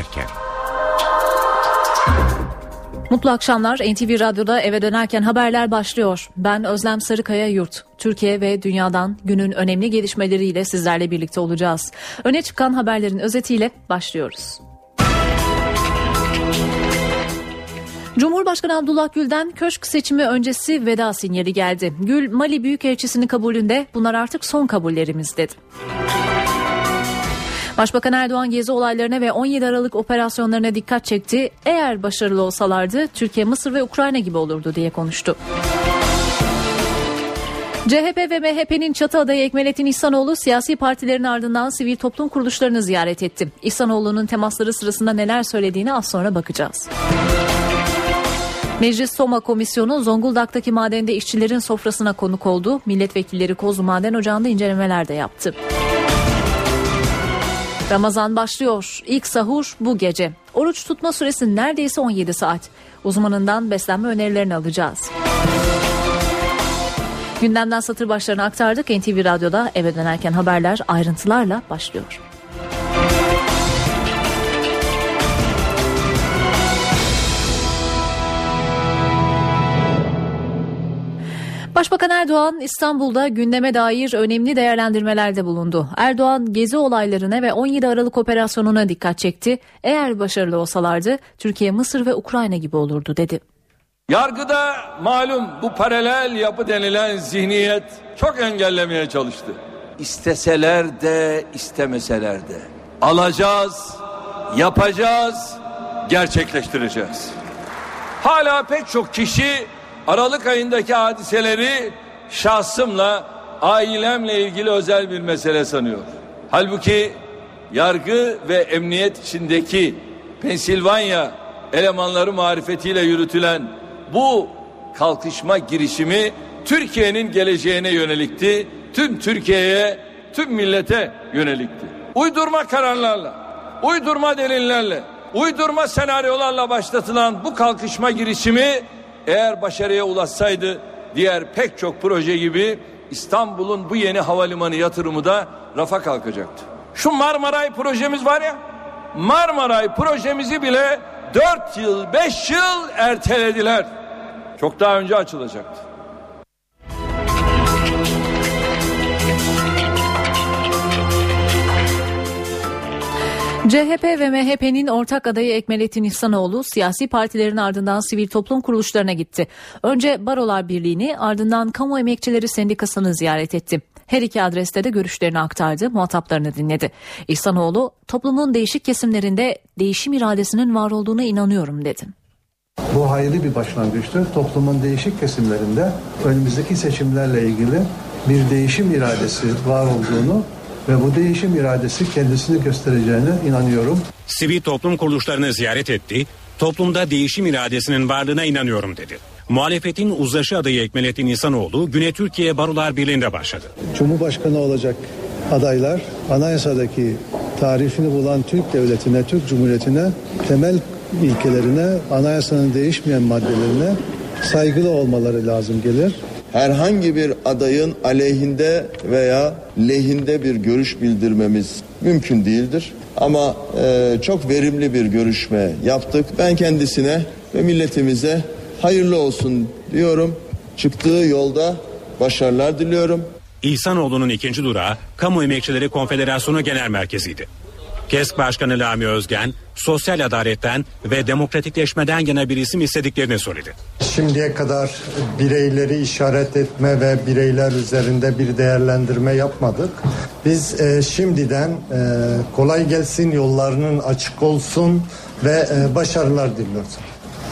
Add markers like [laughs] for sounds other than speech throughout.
dönerken. Mutlu akşamlar. NTV Radyo'da eve dönerken haberler başlıyor. Ben Özlem Sarıkaya Yurt. Türkiye ve dünyadan günün önemli gelişmeleriyle sizlerle birlikte olacağız. Öne çıkan haberlerin özetiyle başlıyoruz. Cumhurbaşkanı Abdullah Gül'den köşk seçimi öncesi veda sinyali geldi. Gül, Mali Büyükelçisi'nin kabulünde bunlar artık son kabullerimiz dedi. Başbakan Erdoğan gezi olaylarına ve 17 Aralık operasyonlarına dikkat çekti. Eğer başarılı olsalardı Türkiye, Mısır ve Ukrayna gibi olurdu diye konuştu. CHP ve MHP'nin çatı adayı Ekmelettin İhsanoğlu siyasi partilerin ardından sivil toplum kuruluşlarını ziyaret etti. İhsanoğlu'nun temasları sırasında neler söylediğini az sonra bakacağız. Meclis Soma Komisyonu Zonguldak'taki madende işçilerin sofrasına konuk oldu. Milletvekilleri Kozlu Maden Ocağı'nda incelemeler de yaptı. Ramazan başlıyor. İlk sahur bu gece. Oruç tutma süresi neredeyse 17 saat. Uzmanından beslenme önerilerini alacağız. Gündemden satır başlarını aktardık. NTV Radyo'da eve dönerken haberler ayrıntılarla başlıyor. Başbakan Erdoğan İstanbul'da gündeme dair önemli değerlendirmelerde bulundu. Erdoğan gezi olaylarına ve 17 Aralık operasyonuna dikkat çekti. Eğer başarılı olsalardı Türkiye, Mısır ve Ukrayna gibi olurdu dedi. Yargıda malum bu paralel yapı denilen zihniyet çok engellemeye çalıştı. İsteseler de istemeseler de alacağız, yapacağız, gerçekleştireceğiz. Hala pek çok kişi Aralık ayındaki hadiseleri şahsımla, ailemle ilgili özel bir mesele sanıyor. Halbuki yargı ve emniyet içindeki Pensilvanya elemanları marifetiyle yürütülen bu kalkışma girişimi Türkiye'nin geleceğine yönelikti. Tüm Türkiye'ye, tüm millete yönelikti. Uydurma kararlarla, uydurma delillerle, uydurma senaryolarla başlatılan bu kalkışma girişimi eğer başarıya ulaşsaydı diğer pek çok proje gibi İstanbul'un bu yeni havalimanı yatırımı da rafa kalkacaktı. Şu Marmaray projemiz var ya Marmaray projemizi bile 4 yıl 5 yıl ertelediler. Çok daha önce açılacaktı. CHP ve MHP'nin ortak adayı Ekmelettin İhsanoğlu siyasi partilerin ardından sivil toplum kuruluşlarına gitti. Önce Barolar Birliği'ni ardından Kamu Emekçileri Sendikası'nı ziyaret etti. Her iki adreste de görüşlerini aktardı, muhataplarını dinledi. İhsanoğlu, toplumun değişik kesimlerinde değişim iradesinin var olduğuna inanıyorum dedi. Bu hayırlı bir başlangıçtır. Toplumun değişik kesimlerinde önümüzdeki seçimlerle ilgili bir değişim iradesi var olduğunu ve bu değişim iradesi kendisini göstereceğine inanıyorum. Sivil toplum kuruluşlarını ziyaret etti, toplumda değişim iradesinin varlığına inanıyorum dedi. Muhalefetin uzlaşı adayı Ekmelettin İhsanoğlu güne Türkiye Barolar Birliği'nde başladı. Cumhurbaşkanı olacak adaylar anayasadaki tarifini bulan Türk devletine, Türk Cumhuriyeti'ne, temel ilkelerine, anayasanın değişmeyen maddelerine saygılı olmaları lazım gelir herhangi bir adayın aleyhinde veya lehinde bir görüş bildirmemiz mümkün değildir. Ama e, çok verimli bir görüşme yaptık. Ben kendisine ve milletimize hayırlı olsun diyorum. Çıktığı yolda başarılar diliyorum. İhsanoğlu'nun ikinci durağı Kamu Emekçileri Konfederasyonu Genel Merkezi'ydi. KESK Başkanı Lami Özgen, sosyal adaletten ve demokratikleşmeden yana bir isim istediklerini söyledi. Şimdiye kadar bireyleri işaret etme ve bireyler üzerinde bir değerlendirme yapmadık. Biz e, şimdiden e, kolay gelsin yollarının açık olsun ve e, başarılar diliyoruz.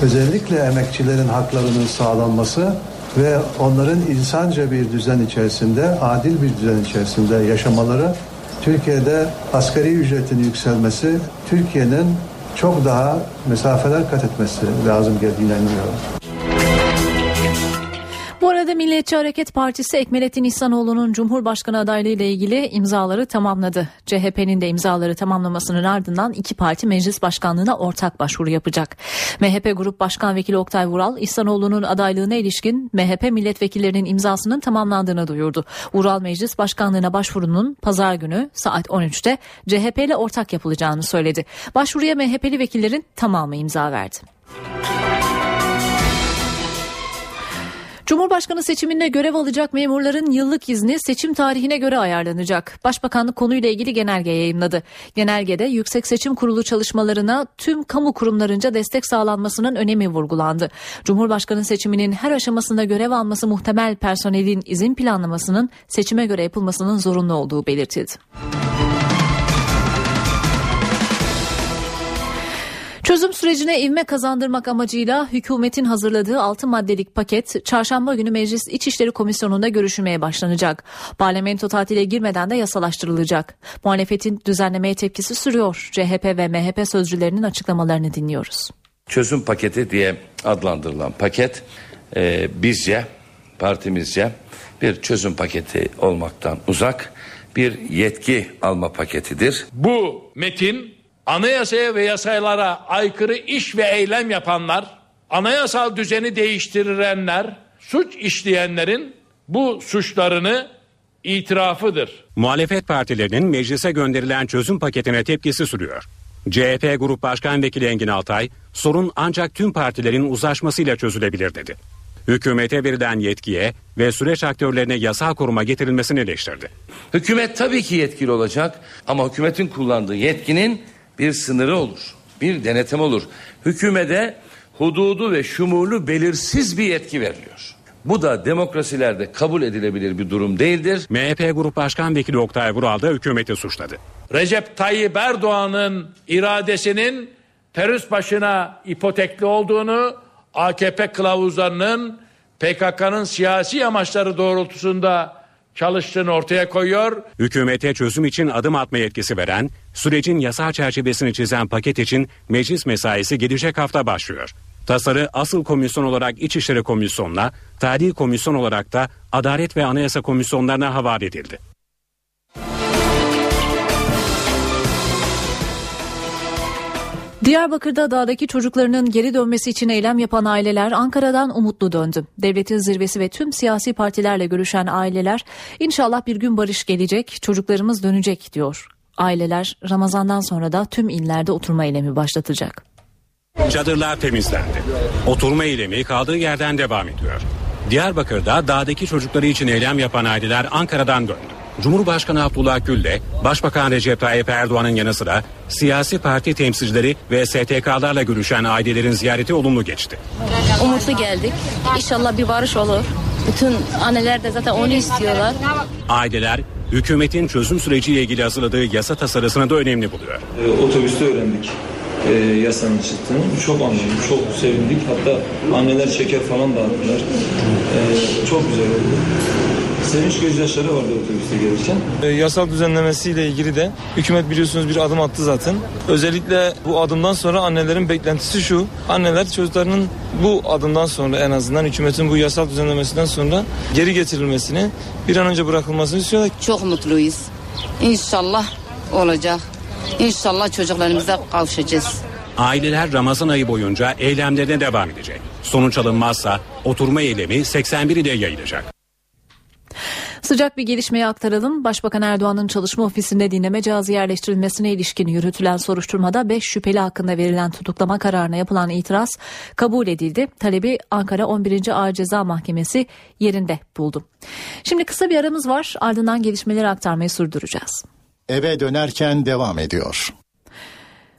Özellikle emekçilerin haklarının sağlanması ve onların insanca bir düzen içerisinde, adil bir düzen içerisinde yaşamaları Türkiye'de asgari ücretin yükselmesi Türkiye'nin çok daha mesafeler kat etmesi lazım geldiğine inanıyorum sırada Milliyetçi Hareket Partisi Ekmelettin İhsanoğlu'nun Cumhurbaşkanı adaylığı ile ilgili imzaları tamamladı. CHP'nin de imzaları tamamlamasının ardından iki parti meclis başkanlığına ortak başvuru yapacak. MHP Grup Başkan Vekili Oktay Vural, İhsanoğlu'nun adaylığına ilişkin MHP milletvekillerinin imzasının tamamlandığını duyurdu. Vural meclis başkanlığına başvurunun pazar günü saat 13'te CHP ile ortak yapılacağını söyledi. Başvuruya MHP'li vekillerin tamamı imza verdi. Cumhurbaşkanı seçiminde görev alacak memurların yıllık izni seçim tarihine göre ayarlanacak. Başbakanlık konuyla ilgili genelge yayınladı. Genelgede Yüksek Seçim Kurulu çalışmalarına tüm kamu kurumlarınca destek sağlanmasının önemi vurgulandı. Cumhurbaşkanı seçiminin her aşamasında görev alması muhtemel personelin izin planlamasının seçime göre yapılmasının zorunlu olduğu belirtildi. Çözüm sürecine ivme kazandırmak amacıyla hükümetin hazırladığı 6 maddelik paket çarşamba günü Meclis İçişleri Komisyonu'nda görüşülmeye başlanacak. Parlamento tatile girmeden de yasalaştırılacak. Muhalefetin düzenlemeye tepkisi sürüyor. CHP ve MHP sözcülerinin açıklamalarını dinliyoruz. Çözüm paketi diye adlandırılan paket e, bizce partimizce bir çözüm paketi olmaktan uzak bir yetki alma paketidir. Bu metin anayasaya ve yasalara aykırı iş ve eylem yapanlar, anayasal düzeni değiştirenler, suç işleyenlerin bu suçlarını itirafıdır. Muhalefet partilerinin meclise gönderilen çözüm paketine tepkisi sürüyor. CHP Grup Başkan Vekili Engin Altay, sorun ancak tüm partilerin uzlaşmasıyla çözülebilir dedi. Hükümete verilen yetkiye ve süreç aktörlerine yasal koruma getirilmesini eleştirdi. Hükümet tabii ki yetkili olacak ama hükümetin kullandığı yetkinin bir sınırı olur. Bir denetim olur. Hükümete hududu ve şumulu belirsiz bir yetki veriliyor. Bu da demokrasilerde kabul edilebilir bir durum değildir. MHP Grup Başkan Vekili Oktay Vural da hükümeti suçladı. Recep Tayyip Erdoğan'ın iradesinin terörist başına ipotekli olduğunu, AKP kılavuzlarının PKK'nın siyasi amaçları doğrultusunda çalıştığını ortaya koyuyor. Hükümete çözüm için adım atma yetkisi veren, sürecin yasal çerçevesini çizen paket için meclis mesaisi gelecek hafta başlıyor. Tasarı asıl komisyon olarak İçişleri Komisyonu'na, tadi komisyon olarak da Adalet ve Anayasa Komisyonlarına havale edildi. Diyarbakır'da dağdaki çocuklarının geri dönmesi için eylem yapan aileler Ankara'dan umutlu döndü. Devletin zirvesi ve tüm siyasi partilerle görüşen aileler inşallah bir gün barış gelecek, çocuklarımız dönecek diyor. Aileler Ramazan'dan sonra da tüm illerde oturma eylemi başlatacak. Çadırlar temizlendi. Oturma eylemi kaldığı yerden devam ediyor. Diyarbakır'da dağdaki çocukları için eylem yapan aileler Ankara'dan döndü. Cumhurbaşkanı Abdullah Gül de Başbakan Recep Tayyip Erdoğan'ın yanı sıra siyasi parti temsilcileri ve STK'larla görüşen ailelerin ziyareti olumlu geçti. Umutlu geldik. İnşallah bir barış olur. Bütün anneler de zaten onu istiyorlar. Aileler hükümetin çözüm süreciyle ilgili hazırladığı yasa tasarısını da önemli buluyor. E, otobüste öğrendik e, yasanın çıktığını. Çok anladım, çok sevindik. Hatta anneler şeker falan dağıttılar. E, çok güzel oldu. Sevinç gözyaşları vardı otobüste gelirken. E, yasal düzenlemesiyle ilgili de hükümet biliyorsunuz bir adım attı zaten. Özellikle bu adımdan sonra annelerin beklentisi şu. Anneler çocuklarının bu adımdan sonra en azından hükümetin bu yasal düzenlemesinden sonra geri getirilmesini bir an önce bırakılmasını istiyorlar. Çok mutluyuz. İnşallah olacak. İnşallah çocuklarımıza kavuşacağız. Aileler Ramazan ayı boyunca eylemlerine devam edecek. Sonuç alınmazsa oturma eylemi 81 ile yayılacak. Sıcak bir gelişmeyi aktaralım. Başbakan Erdoğan'ın çalışma ofisinde dinleme cihazı yerleştirilmesine ilişkin yürütülen soruşturmada 5 şüpheli hakkında verilen tutuklama kararına yapılan itiraz kabul edildi. Talebi Ankara 11. Ağır Ceza Mahkemesi yerinde buldu. Şimdi kısa bir aramız var ardından gelişmeleri aktarmayı sürdüreceğiz. Eve dönerken devam ediyor.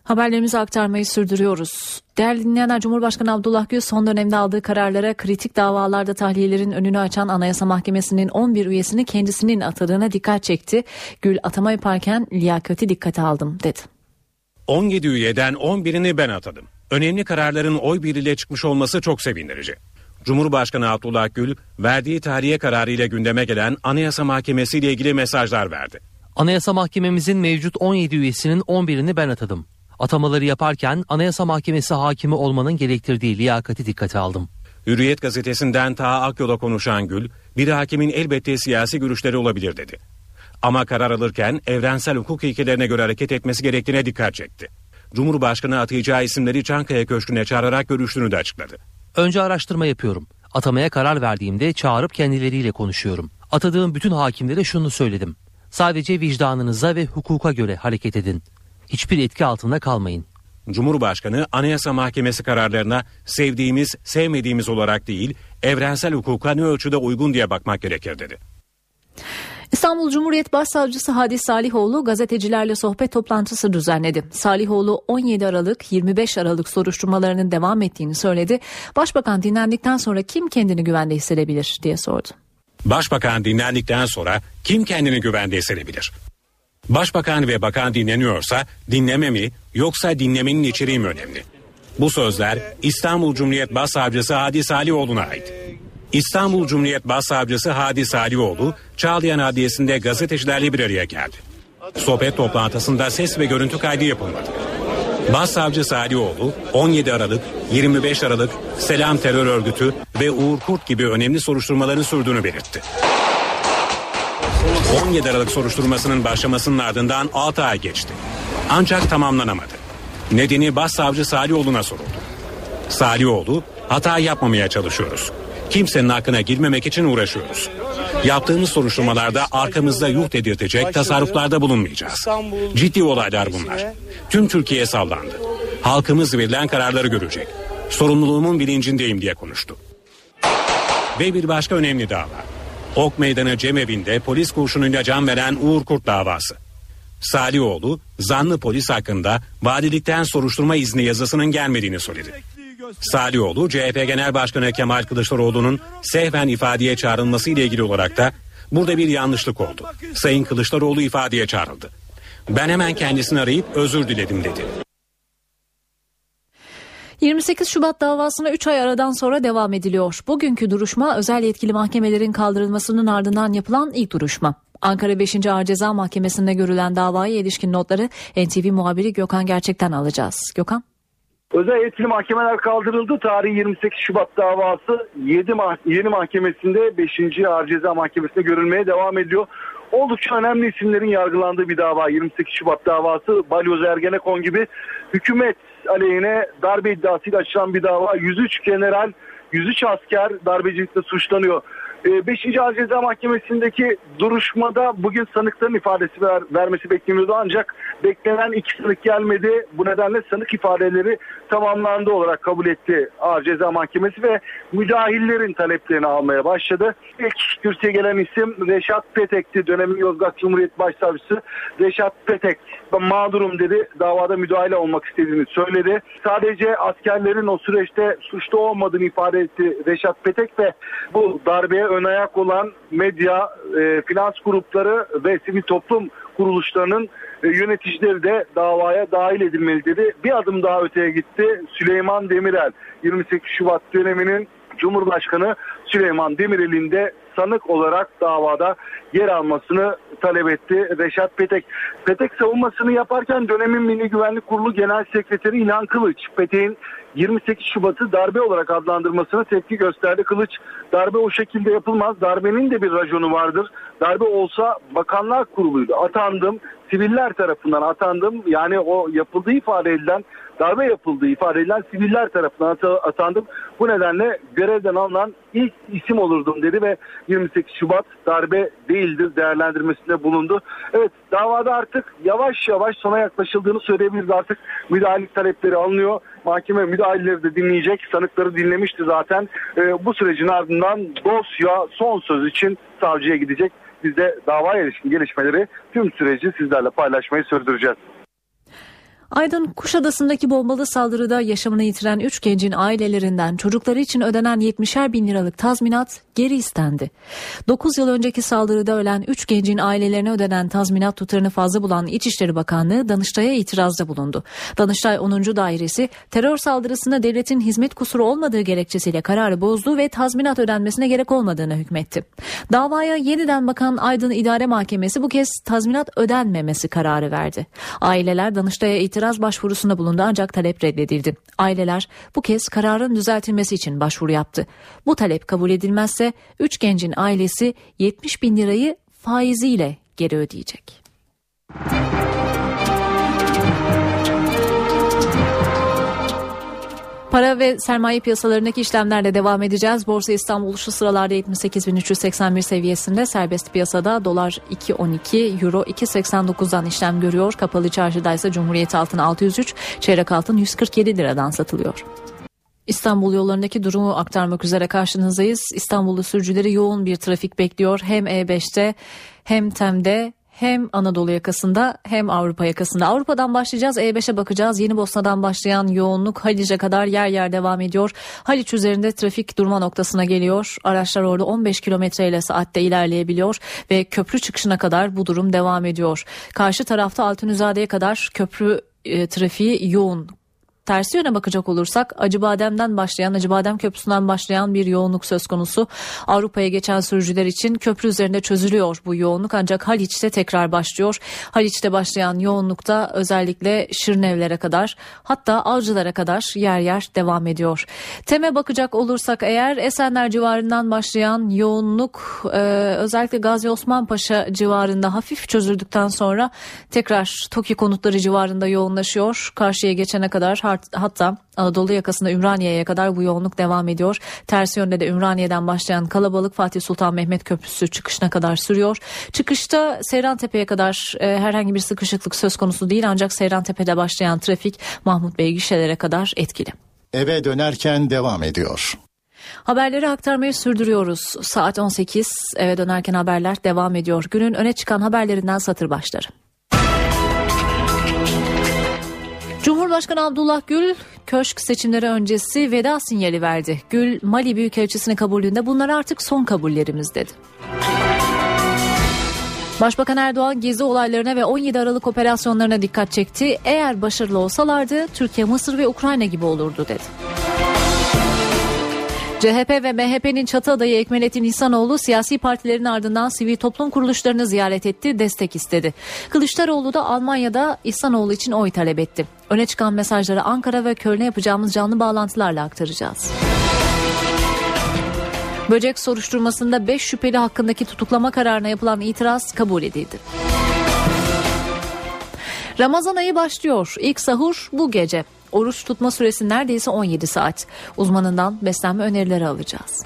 Haberlerimizi aktarmayı sürdürüyoruz. Değerli dinleyenler Cumhurbaşkanı Abdullah Gül son dönemde aldığı kararlara kritik davalarda tahliyelerin önünü açan Anayasa Mahkemesi'nin 11 üyesini kendisinin atadığına dikkat çekti. Gül atama yaparken liyakati dikkate aldım dedi. 17 üyeden 11'ini ben atadım. Önemli kararların oy birliğiyle çıkmış olması çok sevindirici. Cumhurbaşkanı Abdullah Gül verdiği tarihe kararıyla gündeme gelen Anayasa Mahkemesi ile ilgili mesajlar verdi. Anayasa Mahkememizin mevcut 17 üyesinin 11'ini ben atadım. Atamaları yaparken Anayasa Mahkemesi hakimi olmanın gerektirdiği liyakati dikkate aldım. Hürriyet gazetesinden Taha Akyol'a konuşan Gül, bir hakimin elbette siyasi görüşleri olabilir dedi. Ama karar alırken evrensel hukuk ilkelerine göre hareket etmesi gerektiğine dikkat çekti. Cumhurbaşkanı atayacağı isimleri Çankaya Köşkü'ne çağırarak görüştüğünü de açıkladı. Önce araştırma yapıyorum. Atamaya karar verdiğimde çağırıp kendileriyle konuşuyorum. Atadığım bütün hakimlere şunu söyledim. Sadece vicdanınıza ve hukuka göre hareket edin. Hiçbir etki altında kalmayın. Cumhurbaşkanı Anayasa Mahkemesi kararlarına sevdiğimiz, sevmediğimiz olarak değil, evrensel hukuka ne ölçüde uygun diye bakmak gerekir dedi. İstanbul Cumhuriyet Başsavcısı Hadi Salihoğlu gazetecilerle sohbet toplantısı düzenledi. Salihoğlu 17 Aralık 25 Aralık soruşturmalarının devam ettiğini söyledi. Başbakan dinlendikten sonra kim kendini güvende hissedebilir diye sordu. Başbakan dinlendikten sonra kim kendini güvende hissedebilir? Başbakan ve bakan dinleniyorsa dinleme mi yoksa dinlemenin içeriği mi önemli? Bu sözler İstanbul Cumhuriyet Başsavcısı Hadi Salihoğlu'na ait. İstanbul Cumhuriyet Başsavcısı Hadi Salihoğlu, Çağlayan Adliyesi'nde gazetecilerle bir araya geldi. Sohbet toplantısında ses ve görüntü kaydı yapılmadı. Başsavcı Salioğlu 17 Aralık, 25 Aralık, Selam Terör Örgütü ve Uğur Kurt gibi önemli soruşturmaların sürdüğünü belirtti. 17 Aralık soruşturmasının başlamasının ardından 6 ay geçti. Ancak tamamlanamadı. Nedeni Başsavcı Salioğlu'na soruldu. Salioğlu, hata yapmamaya çalışıyoruz. Kimsenin hakkına girmemek için uğraşıyoruz. Yaptığımız soruşturmalarda arkamızda yuh dedirtecek tasarruflarda bulunmayacağız. Ciddi olaylar bunlar. Tüm Türkiye sallandı. Halkımız verilen kararları görecek. Sorumluluğumun bilincindeyim diye konuştu. Ve bir başka önemli dava. Ok Meydanı Cemevi'nde polis kurşunuyla can veren Uğur Kurt davası. Salihoğlu, zanlı polis hakkında valilikten soruşturma izni yazısının gelmediğini söyledi. Salihoğlu, CHP Genel Başkanı Kemal Kılıçdaroğlu'nun sehven ifadeye çağrılması ile ilgili olarak da burada bir yanlışlık oldu. Sayın Kılıçdaroğlu ifadeye çağrıldı. Ben hemen kendisini arayıp özür diledim dedi. 28 Şubat davasına 3 ay aradan sonra devam ediliyor. Bugünkü duruşma özel yetkili mahkemelerin kaldırılmasının ardından yapılan ilk duruşma. Ankara 5. Ağır Ceza Mahkemesi'nde görülen davaya ilişkin notları NTV muhabiri Gökhan Gerçek'ten alacağız. Gökhan. Özel yetkili mahkemeler kaldırıldı. Tarihi 28 Şubat davası 7 mah yeni mahkemesinde 5. Ağır Ceza Mahkemesi'nde görülmeye devam ediyor. Oldukça önemli isimlerin yargılandığı bir dava 28 Şubat davası. Balyoz Ergenekon gibi hükümet aleyhine darbe iddiasıyla açılan bir dava. 103 general, 103 asker darbecilikle suçlanıyor. 5. Ee, Ağır Ceza Mahkemesi'ndeki duruşmada bugün sanıkların ifadesi ver, vermesi bekleniyordu ancak beklenen iki sanık gelmedi. Bu nedenle sanık ifadeleri tamamlandı olarak kabul etti Ağır Ceza Mahkemesi ve müdahillerin taleplerini almaya başladı. İlk kürsüye gelen isim Reşat Petek'ti. Dönemin Yozgat Cumhuriyet Başsavcısı Reşat Petek mağdurum dedi. Davada müdahale olmak istediğini söyledi. Sadece askerlerin o süreçte suçlu olmadığını ifade etti Reşat Petek ve bu darbeye ön ayak olan medya, e, finans grupları ve sivil toplum kuruluşlarının e, yöneticileri de davaya dahil edilmeli dedi. Bir adım daha öteye gitti. Süleyman Demirel 28 Şubat döneminin Cumhurbaşkanı Süleyman Demirel'in de sanık olarak davada yer almasını talep etti Reşat Petek. Petek savunmasını yaparken dönemin Milli Güvenlik Kurulu Genel Sekreteri İlhan Kılıç, Petek'in 28 Şubat'ı darbe olarak adlandırmasına tepki gösterdi. Kılıç darbe o şekilde yapılmaz. Darbenin de bir raconu vardır. Darbe olsa bakanlar kuruluydu. Atandım, siviller tarafından atandım. Yani o yapıldığı ifade edilen darbe yapıldığı ifade edilen siviller tarafından atandım. Bu nedenle görevden alınan ilk isim olurdum dedi ve 28 Şubat darbe değildir değerlendirmesinde bulundu. Evet davada artık yavaş yavaş sona yaklaşıldığını söyleyebiliriz. Artık müdahalelik talepleri alınıyor. Mahkeme müdahaleleri de dinleyecek. Sanıkları dinlemişti zaten. Ee, bu sürecin ardından dosya son söz için savcıya gidecek. Biz de davaya ilişkin gelişmeleri tüm süreci sizlerle paylaşmayı sürdüreceğiz. Aydın Kuşadası'ndaki bombalı saldırıda yaşamını yitiren 3 gencin ailelerinden çocukları için ödenen 70'er bin liralık tazminat geri istendi. 9 yıl önceki saldırıda ölen 3 gencin ailelerine ödenen tazminat tutarını fazla bulan İçişleri Bakanlığı Danıştay'a itirazda bulundu. Danıştay 10. Dairesi terör saldırısında devletin hizmet kusuru olmadığı gerekçesiyle kararı bozdu ve tazminat ödenmesine gerek olmadığını hükmetti. Davaya yeniden bakan Aydın İdare Mahkemesi bu kez tazminat ödenmemesi kararı verdi. Aileler Danıştay'a itiraz itiraz başvurusunda bulundu ancak talep reddedildi. Aileler bu kez kararın düzeltilmesi için başvuru yaptı. Bu talep kabul edilmezse 3 gencin ailesi 70 bin lirayı faiziyle geri ödeyecek. Para ve sermaye piyasalarındaki işlemlerle devam edeceğiz. Borsa İstanbul şu sıralarda 78.381 seviyesinde serbest piyasada dolar 2.12 euro 2.89'dan işlem görüyor. Kapalı çarşıda ise Cumhuriyet altın 603 çeyrek altın 147 liradan satılıyor. İstanbul yollarındaki durumu aktarmak üzere karşınızdayız. İstanbul'da sürücüleri yoğun bir trafik bekliyor. Hem E5'te hem TEM'de hem Anadolu yakasında hem Avrupa yakasında. Avrupa'dan başlayacağız E5'e bakacağız. Yeni Bosna'dan başlayan yoğunluk Haliç'e kadar yer yer devam ediyor. Haliç üzerinde trafik durma noktasına geliyor. Araçlar orada 15 kilometre ile saatte ilerleyebiliyor ve köprü çıkışına kadar bu durum devam ediyor. Karşı tarafta Altınüzade'ye kadar köprü e, trafiği yoğun tersi yöne bakacak olursak Acıbadem'den başlayan Acıbadem Köprüsü'nden başlayan bir yoğunluk söz konusu. Avrupa'ya geçen sürücüler için köprü üzerinde çözülüyor bu yoğunluk ancak Haliç'te tekrar başlıyor. Haliç'te başlayan yoğunlukta özellikle Şirinevlere kadar hatta Avcılara kadar yer yer devam ediyor. Teme bakacak olursak eğer Esenler civarından başlayan yoğunluk e, özellikle Gazi Osman Paşa civarında hafif çözüldükten sonra tekrar TOKİ konutları civarında yoğunlaşıyor. Karşıya geçene kadar hatta Anadolu yakasında Ümraniye'ye kadar bu yoğunluk devam ediyor. Ters yönde de Ümraniye'den başlayan kalabalık Fatih Sultan Mehmet Köprüsü çıkışına kadar sürüyor. Çıkışta Seyrantepe'ye kadar e, herhangi bir sıkışıklık söz konusu değil ancak Seyrantepe'de başlayan trafik Mahmut Bey gişelere kadar etkili. Eve dönerken devam ediyor. Haberleri aktarmayı sürdürüyoruz. Saat 18 eve dönerken haberler devam ediyor. Günün öne çıkan haberlerinden satır başları. Cumhurbaşkanı Abdullah Gül köşk seçimleri öncesi veda sinyali verdi. Gül Mali Büyükelçisini kabulünde bunlar artık son kabullerimiz dedi. Başbakan Erdoğan gezi olaylarına ve 17 Aralık operasyonlarına dikkat çekti. Eğer başarılı olsalardı Türkiye, Mısır ve Ukrayna gibi olurdu dedi. CHP ve MHP'nin çatı adayı Ekmelettin İhsanoğlu siyasi partilerin ardından sivil toplum kuruluşlarını ziyaret etti, destek istedi. Kılıçdaroğlu da Almanya'da İhsanoğlu için oy talep etti. Öne çıkan mesajları Ankara ve Köln'e yapacağımız canlı bağlantılarla aktaracağız. Böcek soruşturmasında 5 şüpheli hakkındaki tutuklama kararına yapılan itiraz kabul edildi. Ramazan ayı başlıyor. İlk sahur bu gece. Oruç tutma süresi neredeyse 17 saat. Uzmanından beslenme önerileri alacağız.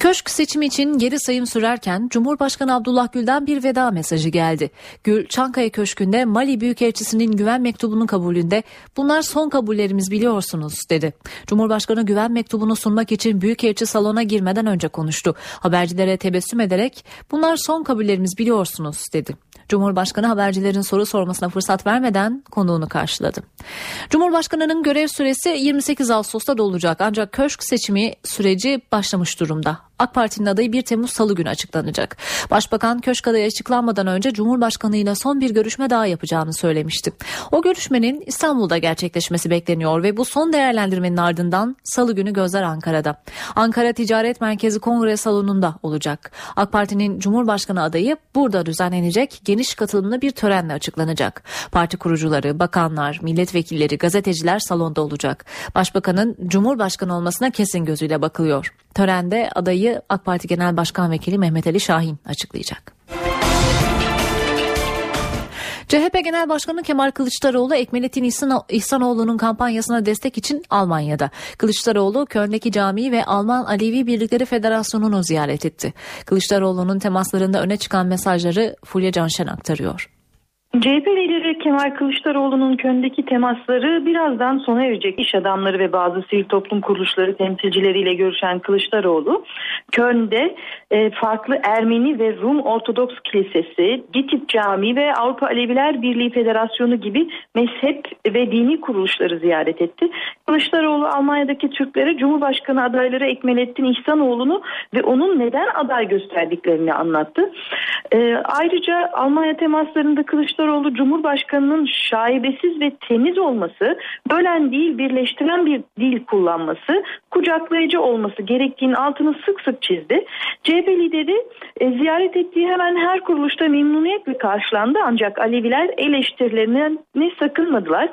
Köşk seçimi için geri sayım sürerken Cumhurbaşkanı Abdullah Gül'den bir veda mesajı geldi. Gül, Çankaya Köşkü'nde Mali Büyükelçisi'nin güven mektubunun kabulünde bunlar son kabullerimiz biliyorsunuz dedi. Cumhurbaşkanı güven mektubunu sunmak için Büyükelçi salona girmeden önce konuştu. Habercilere tebessüm ederek bunlar son kabullerimiz biliyorsunuz dedi. Cumhurbaşkanı habercilerin soru sormasına fırsat vermeden konuğunu karşıladı. Cumhurbaşkanının görev süresi 28 Ağustos'ta dolacak ancak köşk seçimi süreci başlamış durumda. AK Parti'nin adayı 1 Temmuz Salı günü açıklanacak. Başbakan köşk adayı açıklanmadan önce Cumhurbaşkanı ile son bir görüşme daha yapacağını söylemişti. O görüşmenin İstanbul'da gerçekleşmesi bekleniyor ve bu son değerlendirmenin ardından Salı günü gözler Ankara'da. Ankara Ticaret Merkezi Kongre Salonu'nda olacak. AK Parti'nin Cumhurbaşkanı adayı burada düzenlenecek geniş katılımlı bir törenle açıklanacak. Parti kurucuları, bakanlar, milletvekilleri, gazeteciler salonda olacak. Başbakanın Cumhurbaşkanı olmasına kesin gözüyle bakılıyor. Törende adayı AK Parti Genel Başkan Vekili Mehmet Ali Şahin açıklayacak. CHP Genel Başkanı Kemal Kılıçdaroğlu Ekmelettin İhsanoğlu'nun kampanyasına destek için Almanya'da. Kılıçdaroğlu Köln'deki camiyi ve Alman Alevi Birlikleri Federasyonu'nu ziyaret etti. Kılıçdaroğlu'nun temaslarında öne çıkan mesajları Fulya Canşen aktarıyor. CHP lideri Kemal Kılıçdaroğlu'nun Köln'deki temasları birazdan sona erecek. İş adamları ve bazı sivil toplum kuruluşları temsilcileriyle görüşen Kılıçdaroğlu, Köln'de e, farklı Ermeni ve Rum Ortodoks Kilisesi, Gitip Camii ve Avrupa Aleviler Birliği Federasyonu gibi mezhep ve dini kuruluşları ziyaret etti. Kılıçdaroğlu Almanya'daki Türklere Cumhurbaşkanı adayları Ekmelettin İhsanoğlu'nu ve onun neden aday gösterdiklerini anlattı. E, ayrıca Almanya temaslarında Kılıçdaroğlu Kılıçdaroğlu Cumhurbaşkanı'nın şaibesiz ve temiz olması, bölen değil birleştiren bir dil kullanması, kucaklayıcı olması gerektiğini altını sık sık çizdi. CHP lideri e, ziyaret ettiği hemen her kuruluşta memnuniyetle karşılandı ancak Aleviler eleştirilerine ne sakınmadılar.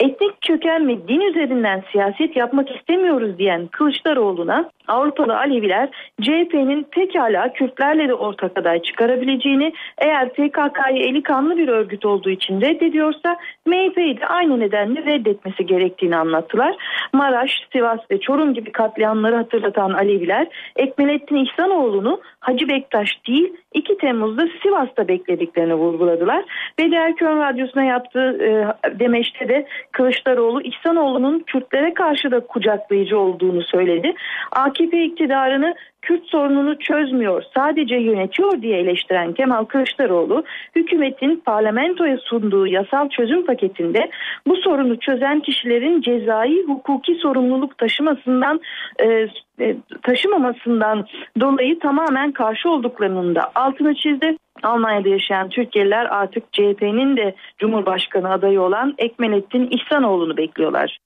Etnik köken ve din üzerinden siyaset yapmak istemiyoruz diyen Kılıçdaroğlu'na Avrupalı Aleviler CHP'nin pekala Kürtlerle de ortak aday çıkarabileceğini eğer PKK'yı eli kanlı bir örgüt olduğu için reddediyorsa MHP'yi de aynı nedenle reddetmesi gerektiğini anlattılar. Maraş, Sivas ve Çorum gibi katliamları hatırlatan Aleviler Ekmelettin İhsanoğlu'nu Hacı Bektaş değil 2 Temmuz'da Sivas'ta beklediklerini vurguladılar. Ve Erkön Radyosu'na yaptığı e, demeçte de Kılıçdaroğlu İhsanoğlu'nun Kürtlere karşı da kucaklayıcı olduğunu söyledi. AKP iktidarını Kürt sorununu çözmüyor, sadece yönetiyor diye eleştiren Kemal Kılıçdaroğlu, hükümetin parlamentoya sunduğu yasal çözüm paketinde bu sorunu çözen kişilerin cezai hukuki sorumluluk taşımasından e, e, taşımamasından dolayı tamamen karşı olduklarının da altını çizdi. Almanya'da yaşayan Türkiye'liler artık CHP'nin de Cumhurbaşkanı adayı olan Ekmelettin İhsanoğlu'nu bekliyorlar.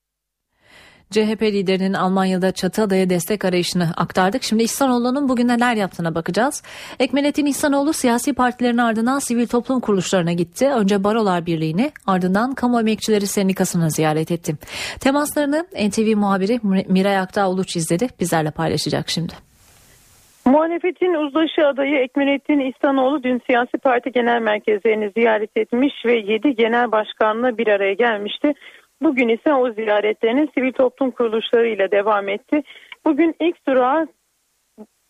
CHP liderinin Almanya'da Çatıada'ya destek arayışını aktardık. Şimdi İhsanoğlu'nun bugün neler yaptığına bakacağız. Ekmelettin İhsanoğlu siyasi partilerin ardından sivil toplum kuruluşlarına gitti. Önce Barolar Birliği'ni ardından Kamu Emekçileri Sendikası'nı ziyaret etti. Temaslarını NTV muhabiri Miray Aktağ Uluç izledi. Bizlerle paylaşacak şimdi. Muhalefetin uzlaşı adayı Ekmelettin İhsanoğlu dün siyasi parti genel merkezlerini ziyaret etmiş ve 7 genel başkanla bir araya gelmişti. Bugün ise o ziyaretlerinin sivil toplum kuruluşları ile devam etti. Bugün ilk durağı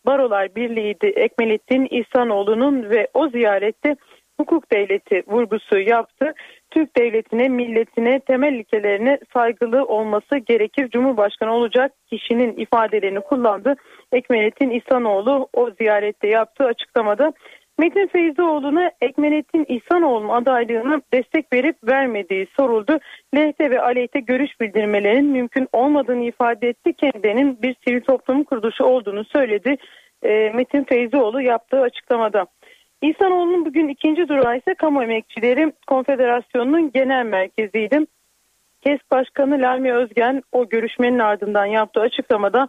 Barolar Birliği'ydi Ekmelettin İhsanoğlu'nun ve o ziyarette hukuk devleti vurgusu yaptı. Türk devletine, milletine, temel ilkelerine saygılı olması gerekir. Cumhurbaşkanı olacak kişinin ifadelerini kullandı. Ekmelettin İhsanoğlu o ziyarette yaptığı açıklamada Metin Feyzioğlu'na Ekmenettin İhsanoğlu'nun adaylığına destek verip vermediği soruldu. Lehte ve aleyhte görüş bildirmelerinin mümkün olmadığını ifade etti. Kendilerinin bir sivil toplum kuruluşu olduğunu söyledi. E, Metin Feyzioğlu yaptığı açıklamada. İhsanoğlu'nun bugün ikinci durağı ise Kamu Emekçileri Konfederasyonu'nun genel merkeziydi. KES Başkanı Lalmi Özgen o görüşmenin ardından yaptığı açıklamada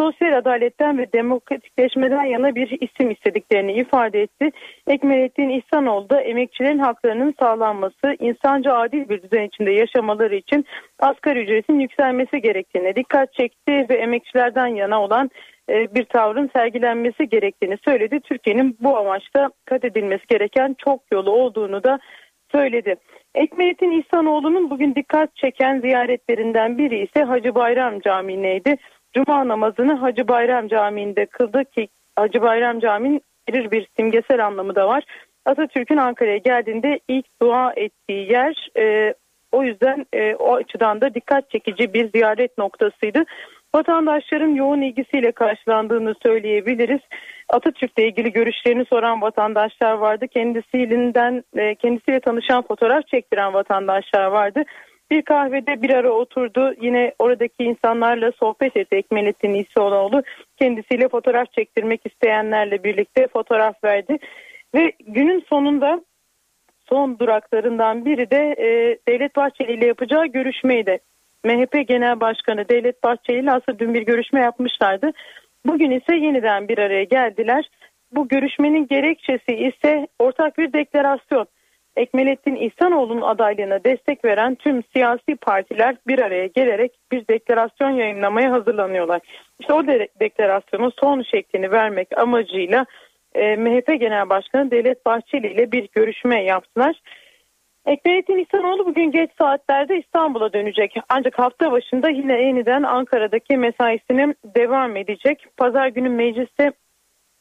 sosyal adaletten ve demokratikleşmeden yana bir isim istediklerini ifade etti. Ekmelettin İhsanoğlu da emekçilerin haklarının sağlanması, insanca adil bir düzen içinde yaşamaları için asgari ücretin yükselmesi gerektiğine dikkat çekti ve emekçilerden yana olan bir tavrın sergilenmesi gerektiğini söyledi. Türkiye'nin bu amaçta kat edilmesi gereken çok yolu olduğunu da söyledi. Ekmelettin İhsanoğlu'nun bugün dikkat çeken ziyaretlerinden biri ise Hacı Bayram Camii'neydi. Cuma namazını Hacı Bayram Camii'nde kıldı ki Hacı Bayram Camii'nin bir bir simgesel anlamı da var. Atatürk'ün Ankara'ya geldiğinde ilk dua ettiği yer e, o yüzden e, o açıdan da dikkat çekici bir ziyaret noktasıydı. Vatandaşların yoğun ilgisiyle karşılandığını söyleyebiliriz. Atatürk'le ilgili görüşlerini soran vatandaşlar vardı. Kendisiyle, e, kendisiyle tanışan fotoğraf çektiren vatandaşlar vardı. Bir kahvede bir ara oturdu. Yine oradaki insanlarla sohbet etti Ekmelettin İsoğlu. Kendisiyle fotoğraf çektirmek isteyenlerle birlikte fotoğraf verdi. Ve günün sonunda son duraklarından biri de e, Devlet Bahçeli ile yapacağı görüşmeydi. MHP Genel Başkanı Devlet Bahçeli ile aslında dün bir görüşme yapmışlardı. Bugün ise yeniden bir araya geldiler. Bu görüşmenin gerekçesi ise ortak bir deklarasyon. Ekmelettin İhsanoğlu'nun adaylığına destek veren tüm siyasi partiler bir araya gelerek bir deklarasyon yayınlamaya hazırlanıyorlar. İşte o de deklarasyonun son şeklini vermek amacıyla e, MHP Genel Başkanı Devlet Bahçeli ile bir görüşme yaptılar. Ekmelettin İhsanoğlu bugün geç saatlerde İstanbul'a dönecek. Ancak hafta başında yine yeniden Ankara'daki mesaisine devam edecek. Pazar günü mecliste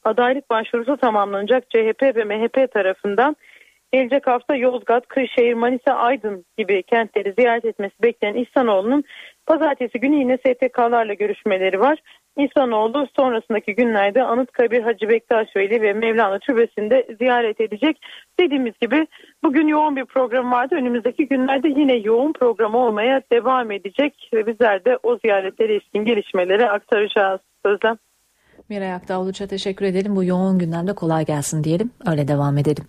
adaylık başvurusu tamamlanacak CHP ve MHP tarafından. Gelecek hafta Yozgat, Kırşehir, Manisa, Aydın gibi kentleri ziyaret etmesi beklenen İhsanoğlu'nun pazartesi günü yine STK'larla görüşmeleri var. İhsanoğlu sonrasındaki günlerde Anıtkabir Hacı Bektaş Veli ve Mevlana Türbesi'nde ziyaret edecek. Dediğimiz gibi bugün yoğun bir program vardı. Önümüzdeki günlerde yine yoğun program olmaya devam edecek ve bizler de o ziyaretlere ilişkin gelişmeleri aktaracağız. Sözlem. Miray Aktağ teşekkür edelim. Bu yoğun gündemde kolay gelsin diyelim. Öyle devam edelim.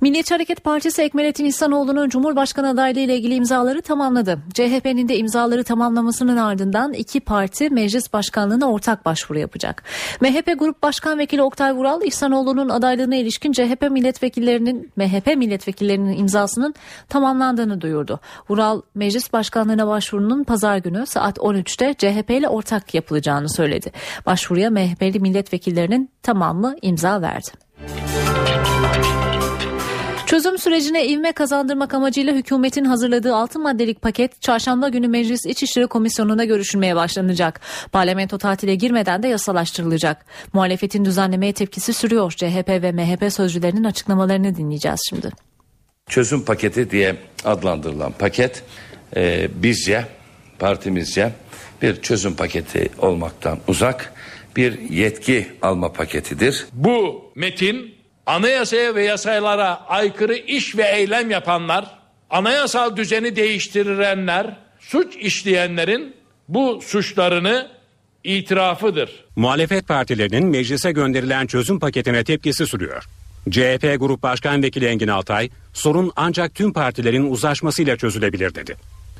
Milliyetçi Hareket Partisi Ekmelettin İhsanoğlu'nun Cumhurbaşkanı adaylığı ile ilgili imzaları tamamladı. CHP'nin de imzaları tamamlamasının ardından iki parti meclis başkanlığına ortak başvuru yapacak. MHP Grup Başkan Vekili Oktay Vural, İhsanoğlu'nun adaylığına ilişkin CHP milletvekillerinin MHP milletvekillerinin imzasının tamamlandığını duyurdu. Vural, meclis başkanlığına başvurunun pazar günü saat 13'te CHP ile ortak yapılacağını söyledi. Başvuruya MHP'li milletvekillerinin tamamı imza verdi. Çözüm sürecine ivme kazandırmak amacıyla hükümetin hazırladığı 6 maddelik paket çarşamba günü Meclis İçişleri Komisyonu'nda görüşülmeye başlanacak. Parlamento tatile girmeden de yasalaştırılacak. Muhalefetin düzenlemeye tepkisi sürüyor. CHP ve MHP sözcülerinin açıklamalarını dinleyeceğiz şimdi. Çözüm paketi diye adlandırılan paket e, bizce partimizce bir çözüm paketi olmaktan uzak bir yetki alma paketidir. Bu metin anayasaya ve yasalara aykırı iş ve eylem yapanlar, anayasal düzeni değiştirenler, suç işleyenlerin bu suçlarını itirafıdır. Muhalefet partilerinin meclise gönderilen çözüm paketine tepkisi sürüyor. CHP Grup Başkan Vekili Engin Altay, sorun ancak tüm partilerin uzlaşmasıyla çözülebilir dedi.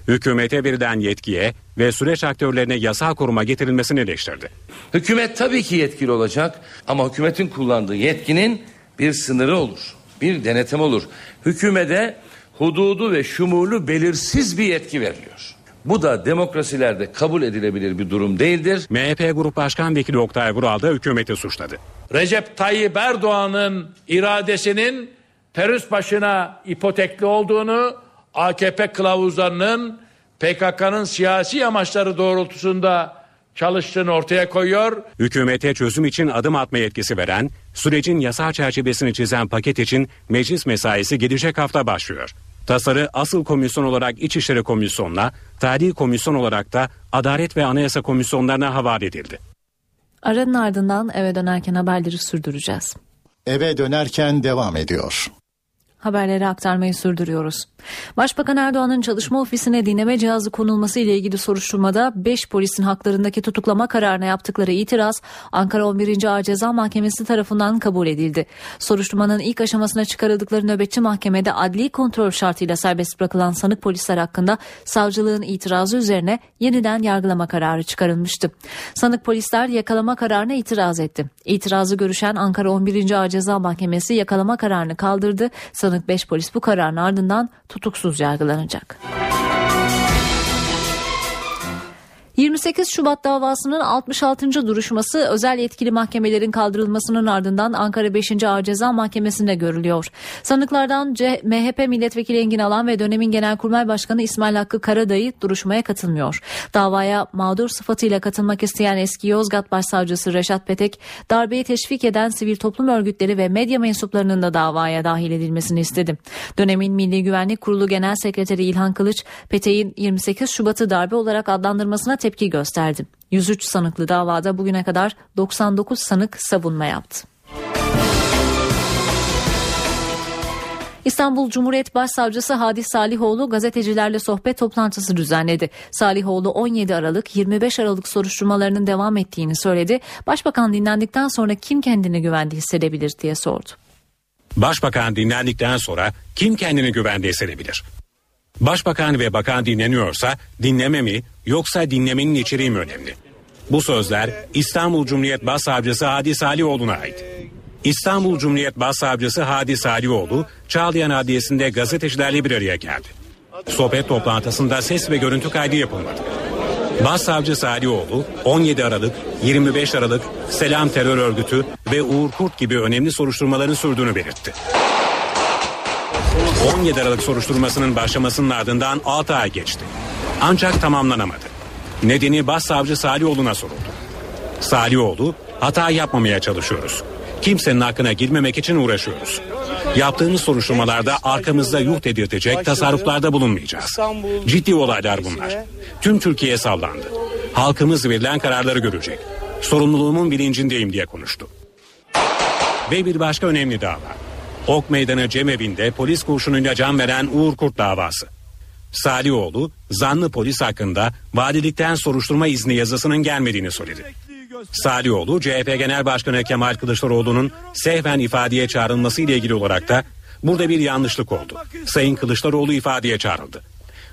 Hükümete verilen yetkiye ve süreç aktörlerine yasal koruma getirilmesini eleştirdi. Hükümet tabii ki yetkili olacak ama hükümetin kullandığı yetkinin bir sınırı olur. Bir denetim olur. Hükümete hududu ve şumulu belirsiz bir yetki veriliyor. Bu da demokrasilerde kabul edilebilir bir durum değildir. MHP Grup Başkan Vekili Oktay Vural da hükümeti suçladı. Recep Tayyip Erdoğan'ın iradesinin terörist başına ipotekli olduğunu, AKP kılavuzlarının PKK'nın siyasi amaçları doğrultusunda çalıştığını ortaya koyuyor. Hükümete çözüm için adım atma yetkisi veren, sürecin yasal çerçevesini çizen paket için meclis mesaisi gelecek hafta başlıyor. Tasarı asıl komisyon olarak İçişleri Komisyonu'na, tarihi komisyon olarak da Adalet ve Anayasa Komisyonlarına havale edildi. Aranın ardından eve dönerken haberleri sürdüreceğiz. Eve dönerken devam ediyor. Haberleri aktarmayı sürdürüyoruz. Başbakan Erdoğan'ın çalışma ofisine dinleme cihazı konulması ile ilgili soruşturmada 5 polisin haklarındaki tutuklama kararına yaptıkları itiraz Ankara 11. Ağır Ceza Mahkemesi tarafından kabul edildi. Soruşturmanın ilk aşamasına çıkarıldıkları nöbetçi mahkemede adli kontrol şartıyla serbest bırakılan sanık polisler hakkında savcılığın itirazı üzerine yeniden yargılama kararı çıkarılmıştı. Sanık polisler yakalama kararına itiraz etti. İtirazı görüşen Ankara 11. Ağır Ceza Mahkemesi yakalama kararını kaldırdı. Sanık 5 polis bu kararın ardından tutuksuz yargılanacak. 28 Şubat davasının 66. duruşması özel yetkili mahkemelerin kaldırılmasının ardından Ankara 5. Ağır Ceza Mahkemesi'nde görülüyor. Sanıklardan C MHP Milletvekili Engin Alan ve dönemin Genelkurmay Başkanı İsmail Hakkı Karadayı duruşmaya katılmıyor. Davaya mağdur sıfatıyla katılmak isteyen eski Yozgat Başsavcısı Reşat Petek, darbeyi teşvik eden sivil toplum örgütleri ve medya mensuplarının da davaya dahil edilmesini istedi. Dönemin Milli Güvenlik Kurulu Genel Sekreteri İlhan Kılıç, Petek'in 28 Şubat'ı darbe olarak adlandırmasına tepki gösterdi. 103 sanıklı davada bugüne kadar 99 sanık savunma yaptı. İstanbul Cumhuriyet Başsavcısı Hadis Salihoğlu gazetecilerle sohbet toplantısı düzenledi. Salihoğlu 17 Aralık 25 Aralık soruşturmalarının devam ettiğini söyledi. Başbakan dinlendikten sonra kim kendini güvende hissedebilir diye sordu. Başbakan dinlendikten sonra kim kendini güvende hissedebilir? Başbakan ve bakan dinleniyorsa dinleme mi yoksa dinlemenin içeriği mi önemli? Bu sözler İstanbul Cumhuriyet Başsavcısı Hadi Salihoğlu'na ait. İstanbul Cumhuriyet Başsavcısı Hadi Salihoğlu, Çağlayan Adliyesi'nde gazetecilerle bir araya geldi. Sohbet toplantısında ses ve görüntü kaydı yapılmadı. Başsavcı Salioğlu 17 Aralık, 25 Aralık, Selam Terör Örgütü ve Uğur Kurt gibi önemli soruşturmaların sürdüğünü belirtti. 17 Aralık soruşturmasının başlamasının ardından 6 ay geçti. Ancak tamamlanamadı. Nedeni Başsavcı Salioğlu'na soruldu. Salioğlu, hata yapmamaya çalışıyoruz. Kimsenin hakkına girmemek için uğraşıyoruz. Yaptığımız soruşturmalarda arkamızda yuh dedirtecek tasarruflarda bulunmayacağız. Ciddi olaylar bunlar. Tüm Türkiye sallandı. Halkımız verilen kararları görecek. Sorumluluğumun bilincindeyim diye konuştu. Ve bir başka önemli dava. Ok Meydanı Cemevi'nde polis kurşunuyla can veren Uğur Kurt davası. Salioğlu, zanlı polis hakkında valilikten soruşturma izni yazısının gelmediğini söyledi. Salioğlu, CHP Genel Başkanı Kemal Kılıçdaroğlu'nun sehven ifadeye çağrılması ile ilgili olarak da Burada bir yanlışlık oldu. Sayın Kılıçdaroğlu ifadeye çağrıldı.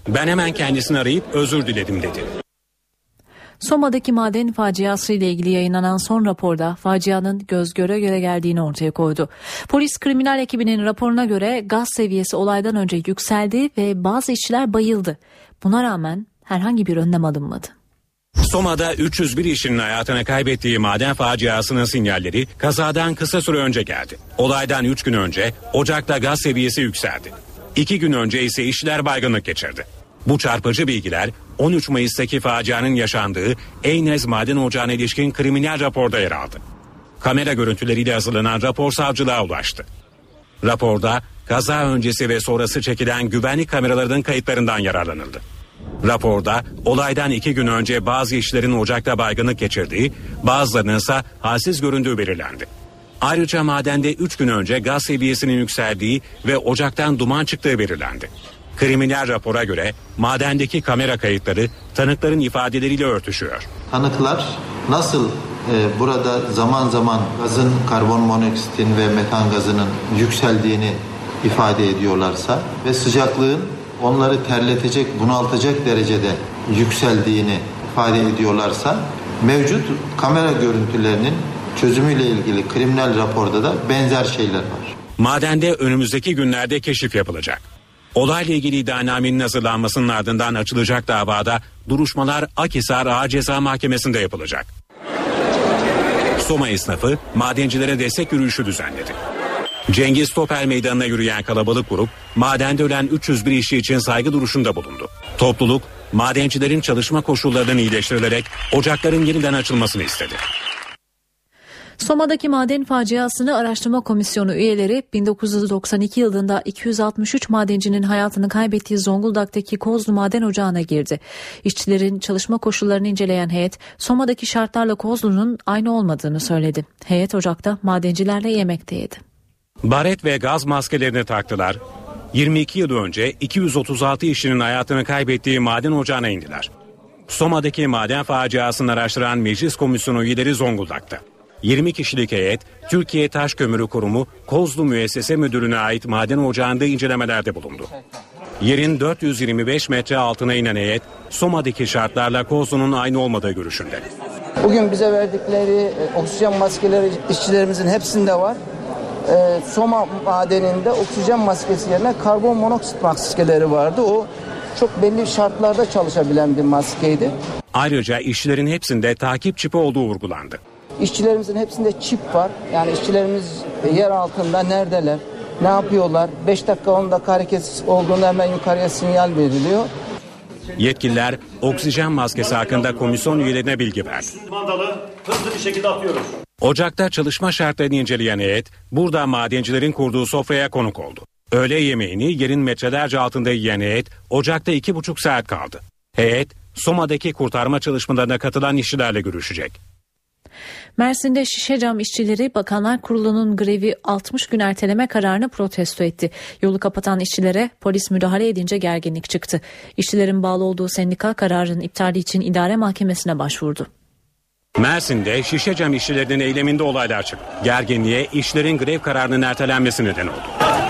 Ben hemen kendisini arayıp özür diledim dedi. Soma'daki maden faciası ile ilgili yayınlanan son raporda facianın göz göre göre geldiğini ortaya koydu. Polis kriminal ekibinin raporuna göre gaz seviyesi olaydan önce yükseldi ve bazı işçiler bayıldı. Buna rağmen herhangi bir önlem alınmadı. Soma'da 301 işinin hayatını kaybettiği maden faciasının sinyalleri kazadan kısa süre önce geldi. Olaydan 3 gün önce Ocak'ta gaz seviyesi yükseldi. 2 gün önce ise işçiler baygınlık geçirdi. Bu çarpıcı bilgiler 13 Mayıs'taki facianın yaşandığı Eynez Maden Ocağı'na ilişkin kriminal raporda yer aldı. Kamera görüntüleriyle hazırlanan rapor savcılığa ulaştı. Raporda kaza öncesi ve sonrası çekilen güvenlik kameralarının kayıtlarından yararlanıldı. Raporda olaydan iki gün önce bazı işlerin ocakta baygınlık geçirdiği, bazılarının ise halsiz göründüğü belirlendi. Ayrıca madende 3 gün önce gaz seviyesinin yükseldiği ve ocaktan duman çıktığı belirlendi. Kriminal rapora göre madendeki kamera kayıtları tanıkların ifadeleriyle örtüşüyor. Tanıklar nasıl e, burada zaman zaman gazın karbon monoksitin ve metan gazının yükseldiğini ifade ediyorlarsa ve sıcaklığın onları terletecek, bunaltacak derecede yükseldiğini ifade ediyorlarsa mevcut kamera görüntülerinin çözümüyle ilgili kriminal raporda da benzer şeyler var. Madende önümüzdeki günlerde keşif yapılacak. Olayla ilgili iddianamenin hazırlanmasının ardından açılacak davada duruşmalar Akhisar Ağır Ceza Mahkemesi'nde yapılacak. Soma esnafı madencilere destek yürüyüşü düzenledi. Cengiz Topel Meydanı'na yürüyen kalabalık grup madende ölen 301 işçi için saygı duruşunda bulundu. Topluluk madencilerin çalışma koşullarının iyileştirilerek ocakların yeniden açılmasını istedi. Soma'daki maden faciasını araştırma komisyonu üyeleri 1992 yılında 263 madencinin hayatını kaybettiği Zonguldak'taki Kozlu Maden Ocağı'na girdi. İşçilerin çalışma koşullarını inceleyen heyet Soma'daki şartlarla Kozlu'nun aynı olmadığını söyledi. Heyet ocakta madencilerle yemek de yedi. Baret ve gaz maskelerini taktılar. 22 yıl önce 236 işçinin hayatını kaybettiği maden ocağına indiler. Soma'daki maden faciasını araştıran Meclis Komisyonu üyeleri Zonguldak'ta. 20 kişilik heyet Türkiye Taş Kömürü Kurumu Kozlu Müessese Müdürlüğü'ne ait maden ocağında incelemelerde bulundu. Yerin 425 metre altına inen heyet Soma'daki şartlarla Kozlu'nun aynı olmadığı görüşünde. Bugün bize verdikleri e, oksijen maskeleri işçilerimizin hepsinde var. E, Soma madeninde oksijen maskesi yerine karbon monoksit maskeleri vardı. O çok belli şartlarda çalışabilen bir maskeydi. Ayrıca işçilerin hepsinde takip çipi olduğu vurgulandı. İşçilerimizin hepsinde çip var. Yani işçilerimiz yer altında neredeler, ne yapıyorlar? 5 dakika 10 dakika hareket olduğunda hemen yukarıya sinyal veriliyor. Yetkililer oksijen maskesi hakkında komisyon üyelerine bilgi verdi. Mandalı hızlı bir şekilde atıyoruz. Ocakta çalışma şartlarını inceleyen heyet burada madencilerin kurduğu sofraya konuk oldu. Öğle yemeğini yerin metrelerce altında yiyen heyet ocakta iki buçuk saat kaldı. Heyet Soma'daki kurtarma çalışmalarına katılan işçilerle görüşecek. Mersin'de şişe cam işçileri Bakanlar Kurulu'nun grevi 60 gün erteleme kararını protesto etti. Yolu kapatan işçilere polis müdahale edince gerginlik çıktı. İşçilerin bağlı olduğu sendika kararın iptali için idare mahkemesine başvurdu. Mersin'de şişe cam işçilerinin eyleminde olaylar çıktı. Gerginliğe işlerin grev kararının ertelenmesi neden oldu.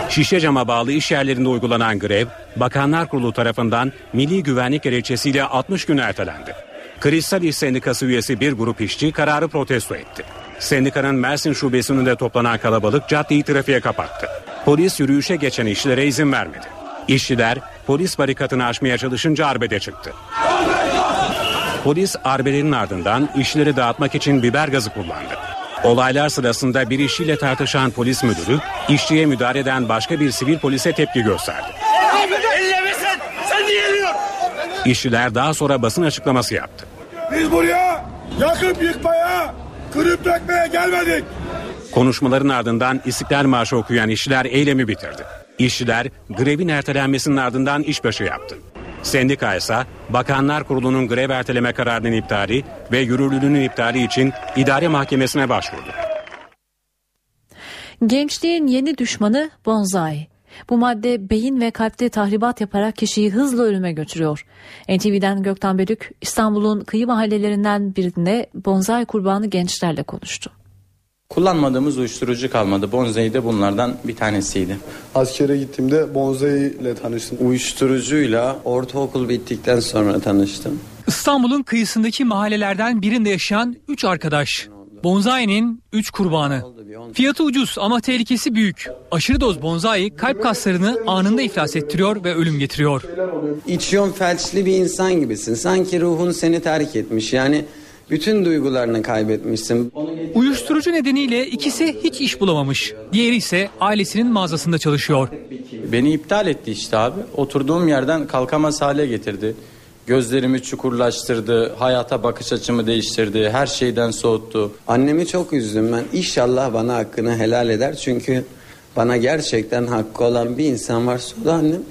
Şişe cama bağlı iş yerlerinde uygulanan grev, Bakanlar Kurulu tarafından Milli Güvenlik Gerekçesiyle 60 gün ertelendi. Kristal İş Sendikası üyesi bir grup işçi kararı protesto etti. Sendikanın Mersin şubesinin de toplanan kalabalık caddeyi trafiğe kapattı. Polis yürüyüşe geçen işçilere izin vermedi. İşçiler polis barikatını aşmaya çalışınca arbede çıktı. Polis arbelerin ardından işçileri dağıtmak için biber gazı kullandı. Olaylar sırasında bir işçiyle tartışan polis müdürü işçiye müdahale eden başka bir sivil polise tepki gösterdi. İşçiler daha sonra basın açıklaması yaptı. Biz buraya yakıp yıkmaya, kırıp dökmeye gelmedik. Konuşmaların ardından İstiklal Marşı okuyan işçiler eylemi bitirdi. İşçiler grevin ertelenmesinin ardından işbaşı yaptı. Sendika ise Bakanlar Kurulu'nun grev erteleme kararının iptali ve yürürlülüğünün iptali için idare mahkemesine başvurdu. Gençliğin yeni düşmanı bonsai. Bu madde beyin ve kalpte tahribat yaparak kişiyi hızla ölüme götürüyor. NTV'den Gökten Bölük İstanbul'un kıyı mahallelerinden birinde bonsai kurbanı gençlerle konuştu. Kullanmadığımız uyuşturucu kalmadı. Bonzai de bunlardan bir tanesiydi. Askere gittiğimde Bonzai ile tanıştım. Uyuşturucuyla ortaokul bittikten sonra tanıştım. İstanbul'un kıyısındaki mahallelerden birinde yaşayan 3 arkadaş. Bonzai'nin 3 kurbanı. Fiyatı ucuz ama tehlikesi büyük. Aşırı doz bonzai kalp kaslarını anında iflas ettiriyor ve ölüm getiriyor. İçiyon felçli bir insan gibisin. Sanki ruhun seni terk etmiş. Yani bütün duygularını kaybetmişsin. Uyuşturucu nedeniyle ikisi hiç iş bulamamış. Diğeri ise ailesinin mağazasında çalışıyor. Beni iptal etti işte abi. Oturduğum yerden kalkamaz hale getirdi. Gözlerimi çukurlaştırdı, hayata bakış açımı değiştirdi, her şeyden soğuttu. Annemi çok üzdüm ben. İnşallah bana hakkını helal eder. Çünkü bana gerçekten hakkı olan bir insan varsa o da annem.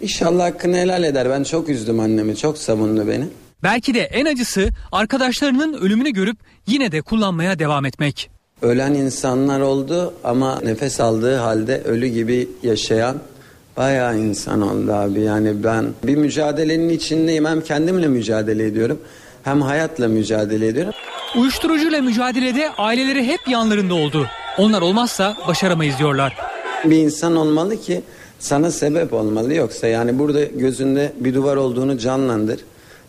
İnşallah hakkını helal eder. Ben çok üzdüm annemi. Çok savundu beni. Belki de en acısı arkadaşlarının ölümünü görüp yine de kullanmaya devam etmek. Ölen insanlar oldu ama nefes aldığı halde ölü gibi yaşayan bayağı insan oldu abi. Yani ben bir mücadelenin içindeyim. Hem kendimle mücadele ediyorum hem hayatla mücadele ediyorum. Uyuşturucuyla mücadelede aileleri hep yanlarında oldu. Onlar olmazsa başaramayız diyorlar. Bir insan olmalı ki sana sebep olmalı. Yoksa yani burada gözünde bir duvar olduğunu canlandır.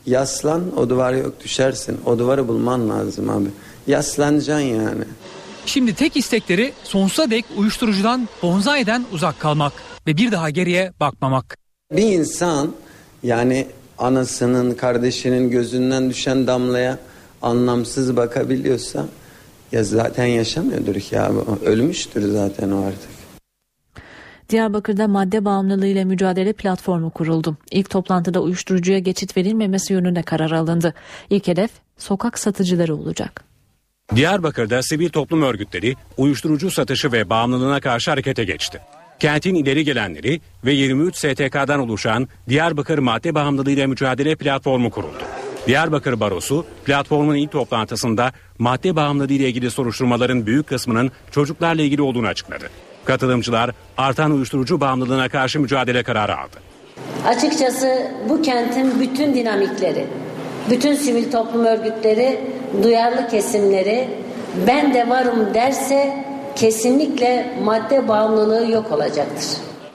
Yaslan o duvar yok düşersin. O duvarı bulman lazım abi. Yaslanacaksın yani. Şimdi tek istekleri sonsuza dek uyuşturucudan, bonzai'den uzak kalmak ve bir daha geriye bakmamak. Bir insan yani anasının, kardeşinin gözünden düşen damlaya anlamsız bakabiliyorsa ya zaten yaşamıyordur ki abi. Ölmüştür zaten o artık. Diyarbakır'da madde bağımlılığıyla mücadele platformu kuruldu. İlk toplantıda uyuşturucuya geçit verilmemesi yönünde karar alındı. İlk hedef sokak satıcıları olacak. Diyarbakır'da sivil toplum örgütleri uyuşturucu satışı ve bağımlılığına karşı harekete geçti. Kentin ileri gelenleri ve 23 STK'dan oluşan Diyarbakır Madde Bağımlılığıyla Mücadele Platformu kuruldu. Diyarbakır Barosu platformun ilk toplantısında madde bağımlılığı ile ilgili soruşturmaların büyük kısmının çocuklarla ilgili olduğunu açıkladı. Katılımcılar artan uyuşturucu bağımlılığına karşı mücadele kararı aldı. Açıkçası bu kentin bütün dinamikleri, bütün sivil toplum örgütleri, duyarlı kesimleri ben de varım derse kesinlikle madde bağımlılığı yok olacaktır.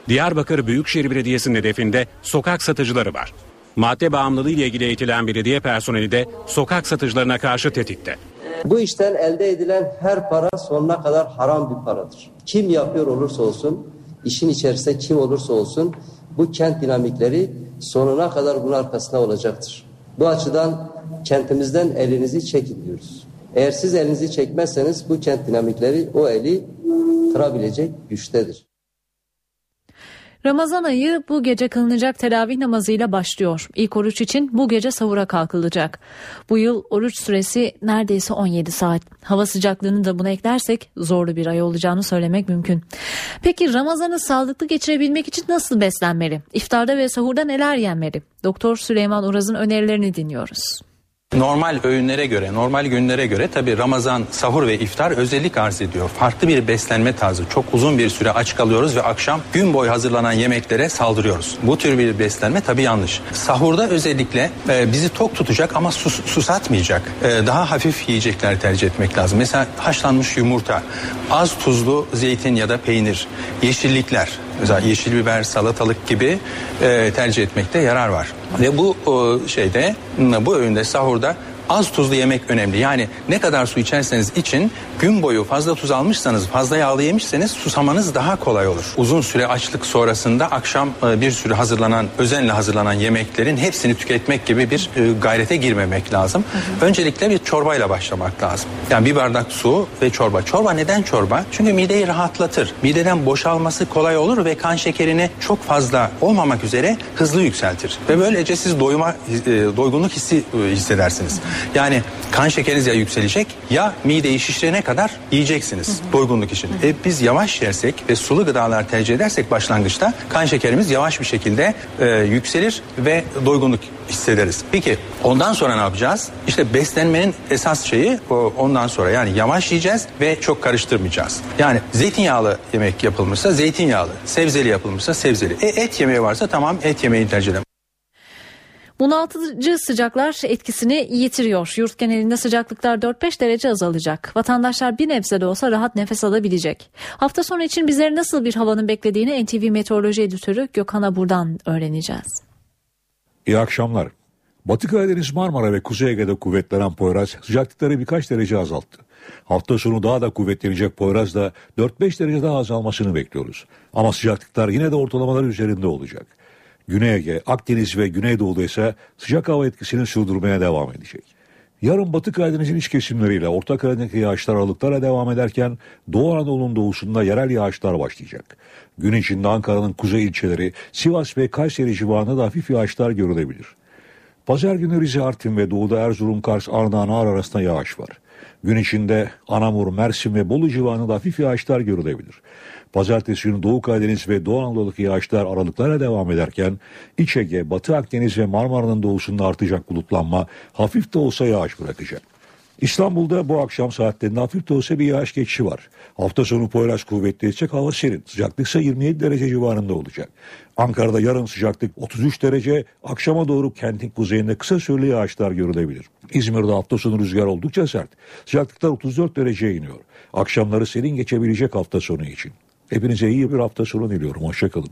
Diyarbakır Büyükşehir Belediyesi'nin hedefinde sokak satıcıları var. Madde bağımlılığı ile ilgili eğitilen belediye personeli de sokak satıcılarına karşı tetikte. Bu işten elde edilen her para sonuna kadar haram bir paradır. Kim yapıyor olursa olsun, işin içerisinde kim olursa olsun bu kent dinamikleri sonuna kadar bunun arkasında olacaktır. Bu açıdan kentimizden elinizi çekin diyoruz. Eğer siz elinizi çekmezseniz bu kent dinamikleri o eli kırabilecek güçtedir. Ramazan ayı bu gece kılınacak teravih namazıyla başlıyor. İlk oruç için bu gece sahura kalkılacak. Bu yıl oruç süresi neredeyse 17 saat. Hava sıcaklığını da buna eklersek zorlu bir ay olacağını söylemek mümkün. Peki Ramazan'ı sağlıklı geçirebilmek için nasıl beslenmeli? İftarda ve sahurda neler yenmeli? Doktor Süleyman Uraz'ın önerilerini dinliyoruz. Normal öğünlere göre, normal günlere göre tabi Ramazan, sahur ve iftar özellik arz ediyor. Farklı bir beslenme tarzı. Çok uzun bir süre aç kalıyoruz ve akşam gün boyu hazırlanan yemeklere saldırıyoruz. Bu tür bir beslenme tabi yanlış. Sahurda özellikle e, bizi tok tutacak ama sus, susatmayacak. E, daha hafif yiyecekler tercih etmek lazım. Mesela haşlanmış yumurta, az tuzlu zeytin ya da peynir, yeşillikler, mesela yeşil biber, salatalık gibi e, tercih etmekte yarar var. Ve bu o, şeyde bu öğünde sahurda az tuzlu yemek önemli. Yani ne kadar su içerseniz için gün boyu fazla tuz almışsanız fazla yağlı yemişseniz susamanız daha kolay olur. Uzun süre açlık sonrasında akşam e, bir sürü hazırlanan özenle hazırlanan yemeklerin hepsini tüketmek gibi bir e, gayrete girmemek lazım. Hı hı. Öncelikle bir çorbayla başlamak lazım. Yani bir bardak su ve çorba. Çorba neden çorba? Çünkü mideyi rahatlatır. Mideden boşalması kolay olur ve kan şekerini çok fazla olmamak üzere hızlı yükseltir. Ve böylece siz doyuma e, doygunluk hissi hissedersiniz. Yani kan şekeriniz ya yükselecek ya mideyi şişirene kadar yiyeceksiniz hı hı. doygunluk için. Hı hı. E, biz yavaş yersek ve sulu gıdalar tercih edersek başlangıçta kan şekerimiz yavaş bir şekilde e, yükselir ve doygunluk hissederiz. Peki ondan sonra ne yapacağız? İşte beslenmenin esas şeyi o, ondan sonra yani yavaş yiyeceğiz ve çok karıştırmayacağız. Yani zeytinyağlı yemek yapılmışsa zeytinyağlı, sebzeli yapılmışsa sebzeli. E, et yemeği varsa tamam et yemeğini tercih edelim. Bunaltıcı sıcaklar etkisini yitiriyor. Yurt genelinde sıcaklıklar 4-5 derece azalacak. Vatandaşlar bir nebze de olsa rahat nefes alabilecek. Hafta sonu için bizleri nasıl bir havanın beklediğini NTV Meteoroloji Editörü Gökhan Abur'dan öğreneceğiz. İyi akşamlar. Batı Karadeniz Marmara ve Kuzey Ege'de kuvvetlenen Poyraz sıcaklıkları birkaç derece azalttı. Hafta sonu daha da kuvvetlenecek Poyraz'da 4-5 derece daha azalmasını bekliyoruz. Ama sıcaklıklar yine de ortalamalar üzerinde olacak. Güney Ege, Akdeniz ve Güneydoğu'da ise sıcak hava etkisini sürdürmeye devam edecek. Yarın Batı Karadeniz'in iç kesimleriyle Orta Karadeniz'deki yağışlar aralıklarla devam ederken Doğu Anadolu'nun doğusunda yerel yağışlar başlayacak. Gün içinde Ankara'nın kuzey ilçeleri, Sivas ve Kayseri civarında da hafif yağışlar görülebilir. Pazar günü Rize, Artvin ve Doğu'da Erzurum, Kars, Ardahan, Ağrı arasında yağış var. Gün içinde Anamur, Mersin ve Bolu civarında hafif yağışlar görülebilir. Pazartesi günü Doğu Karadeniz ve Doğu Anadolu'daki yağışlar aralıklarla devam ederken İç Ege, Batı Akdeniz ve Marmara'nın doğusunda artacak bulutlanma hafif de olsa yağış bırakacak. İstanbul'da bu akşam saatlerinde hafif de olsa bir yağış geçişi var. Hafta sonu Poyraz kuvvetlenecek hava serin. Sıcaklık ise 27 derece civarında olacak. Ankara'da yarın sıcaklık 33 derece. Akşama doğru kentin kuzeyinde kısa süreli yağışlar görülebilir. İzmir'de hafta sonu rüzgar oldukça sert. Sıcaklıklar 34 dereceye iniyor. Akşamları serin geçebilecek hafta sonu için. Hepinize iyi bir hafta sonu diliyorum. Hoşçakalın.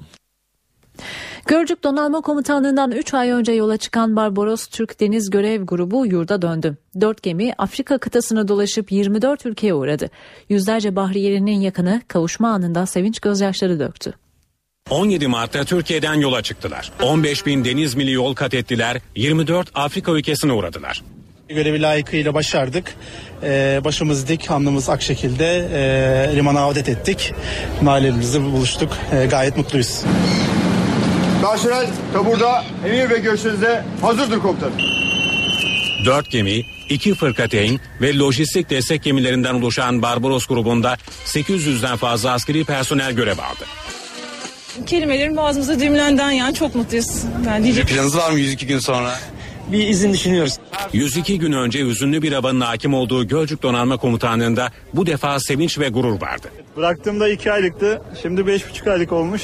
Gölcük Donanma Komutanlığı'ndan 3 ay önce yola çıkan Barbaros Türk Deniz Görev Grubu yurda döndü. 4 gemi Afrika kıtasını dolaşıp 24 ülkeye uğradı. Yüzlerce bahriyerinin yakını kavuşma anında sevinç gözyaşları döktü. 17 Mart'ta Türkiye'den yola çıktılar. 15 bin deniz mili yol kat ettiler, 24 Afrika ülkesine uğradılar. Görevi layıkıyla başardık. Ee, başımız dik, alnımız ak şekilde e, limana adet ettik. Mahallelerimizde buluştuk. E, gayet mutluyuz. Personel taburda emir ve görüşünüzde hazırdır komutanım. 4 gemi, 2 fırkateyn ve lojistik destek gemilerinden oluşan Barbaros grubunda 800'den fazla askeri personel görev aldı. Kelimelerin boğazımıza düğümlenden yani çok mutluyuz. Ben diyecek. Planınız var mı 102 gün sonra? Bir izin düşünüyoruz. 102 gün önce hüzünlü bir havanın hakim olduğu Gölcük Donanma Komutanlığı'nda bu defa sevinç ve gurur vardı. Bıraktığımda iki aylıktı. Şimdi beş buçuk aylık olmuş.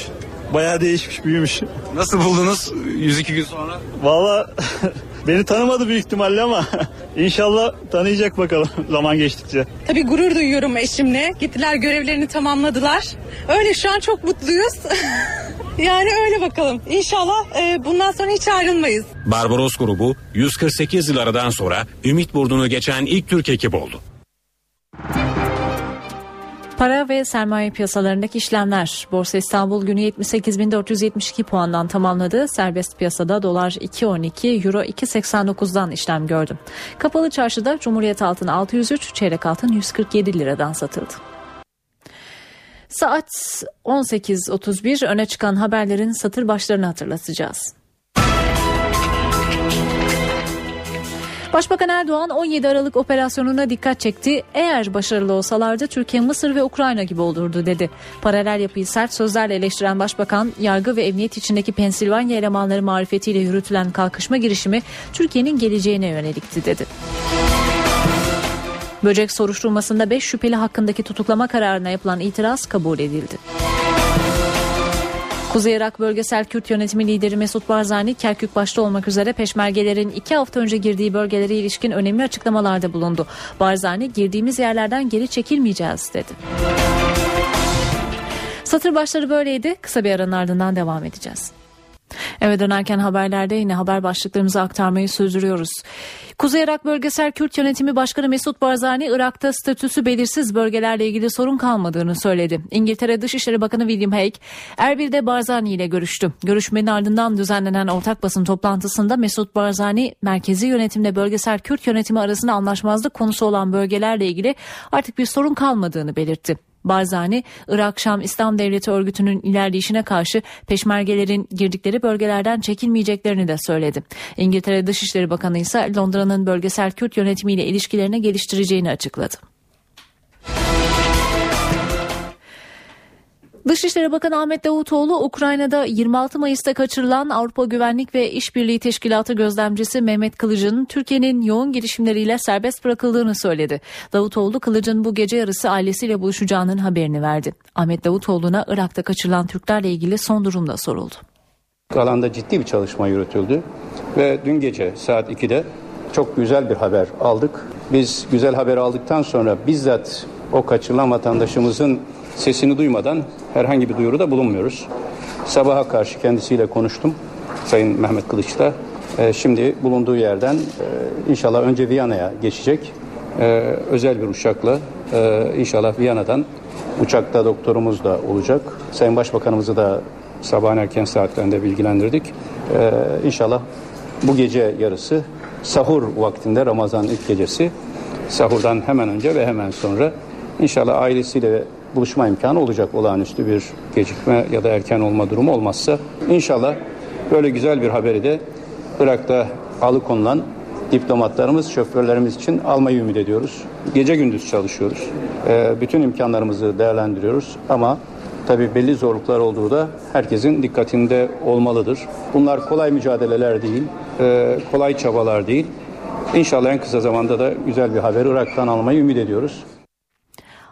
Bayağı değişmiş, büyümüş. Nasıl buldunuz 102 gün sonra? Valla [laughs] beni tanımadı büyük ihtimalle ama [laughs] inşallah tanıyacak bakalım [laughs] zaman geçtikçe. Tabii gurur duyuyorum eşimle. Gittiler görevlerini tamamladılar. Öyle şu an çok mutluyuz. Yani öyle bakalım. İnşallah e, bundan sonra hiç ayrılmayız. Barbaros grubu 148 yıl aradan sonra Ümit Burnu'nu geçen ilk Türk ekip oldu. Para ve sermaye piyasalarındaki işlemler. Borsa İstanbul günü 78.472 puandan tamamladı. Serbest piyasada dolar 2.12, euro 2.89'dan işlem gördü. Kapalı çarşıda Cumhuriyet altın 603, çeyrek altın 147 liradan satıldı. Saat 18.31 öne çıkan haberlerin satır başlarını hatırlatacağız. Başbakan Erdoğan 17 Aralık operasyonuna dikkat çekti. Eğer başarılı olsalardı Türkiye, Mısır ve Ukrayna gibi olurdu dedi. Paralel yapıyı sert sözlerle eleştiren başbakan, yargı ve emniyet içindeki Pensilvanya elemanları marifetiyle yürütülen kalkışma girişimi Türkiye'nin geleceğine yönelikti dedi. Böcek soruşturmasında 5 şüpheli hakkındaki tutuklama kararına yapılan itiraz kabul edildi. Kuzey Irak Bölgesel Kürt Yönetimi lideri Mesut Barzani, Kerkük başta olmak üzere peşmergelerin iki hafta önce girdiği bölgelere ilişkin önemli açıklamalarda bulundu. Barzani, girdiğimiz yerlerden geri çekilmeyeceğiz dedi. Satır başları böyleydi. Kısa bir aranın ardından devam edeceğiz. Eve dönerken haberlerde yine haber başlıklarımızı aktarmayı sürdürüyoruz. Kuzey Irak Bölgesel Kürt Yönetimi Başkanı Mesut Barzani, Irak'ta statüsü belirsiz bölgelerle ilgili sorun kalmadığını söyledi. İngiltere Dışişleri Bakanı William Hague, Erbil'de Barzani ile görüştü. Görüşmenin ardından düzenlenen ortak basın toplantısında Mesut Barzani, merkezi yönetimle bölgesel Kürt yönetimi arasında anlaşmazlık konusu olan bölgelerle ilgili artık bir sorun kalmadığını belirtti. Barzani, Irak Şam İslam Devleti örgütünün ilerleyişine karşı peşmergelerin girdikleri bölgelerden çekilmeyeceklerini de söyledi. İngiltere Dışişleri Bakanı ise Londra'nın bölgesel Kürt yönetimiyle ilişkilerini geliştireceğini açıkladı. Dışişleri Bakanı Ahmet Davutoğlu Ukrayna'da 26 Mayıs'ta kaçırılan Avrupa Güvenlik ve İşbirliği Teşkilatı gözlemcisi Mehmet Kılıç'ın Türkiye'nin yoğun girişimleriyle serbest bırakıldığını söyledi. Davutoğlu Kılıç'ın bu gece yarısı ailesiyle buluşacağının haberini verdi. Ahmet Davutoğlu'na Irak'ta kaçırılan Türklerle ilgili son durumda soruldu. Alanda ciddi bir çalışma yürütüldü ve dün gece saat 2'de çok güzel bir haber aldık. Biz güzel haber aldıktan sonra bizzat o kaçırılan vatandaşımızın sesini duymadan herhangi bir duyuruda bulunmuyoruz. Sabaha karşı kendisiyle konuştum Sayın Mehmet Kılıç'la. Ee, şimdi bulunduğu yerden e, inşallah önce Viyana'ya geçecek. Ee, özel bir uçakla e, inşallah Viyana'dan uçakta doktorumuz da olacak. Sayın Başbakanımızı da sabahın erken saatlerinde bilgilendirdik. Ee, inşallah bu gece yarısı sahur vaktinde Ramazan ilk gecesi sahurdan hemen önce ve hemen sonra inşallah ailesiyle buluşma imkanı olacak olağanüstü bir gecikme ya da erken olma durumu olmazsa inşallah böyle güzel bir haberi de Irak'ta alıkonulan diplomatlarımız, şoförlerimiz için almayı ümit ediyoruz. Gece gündüz çalışıyoruz. Ee, bütün imkanlarımızı değerlendiriyoruz ama tabii belli zorluklar olduğu da herkesin dikkatinde olmalıdır. Bunlar kolay mücadeleler değil, e, kolay çabalar değil. İnşallah en kısa zamanda da güzel bir haber Irak'tan almayı ümit ediyoruz.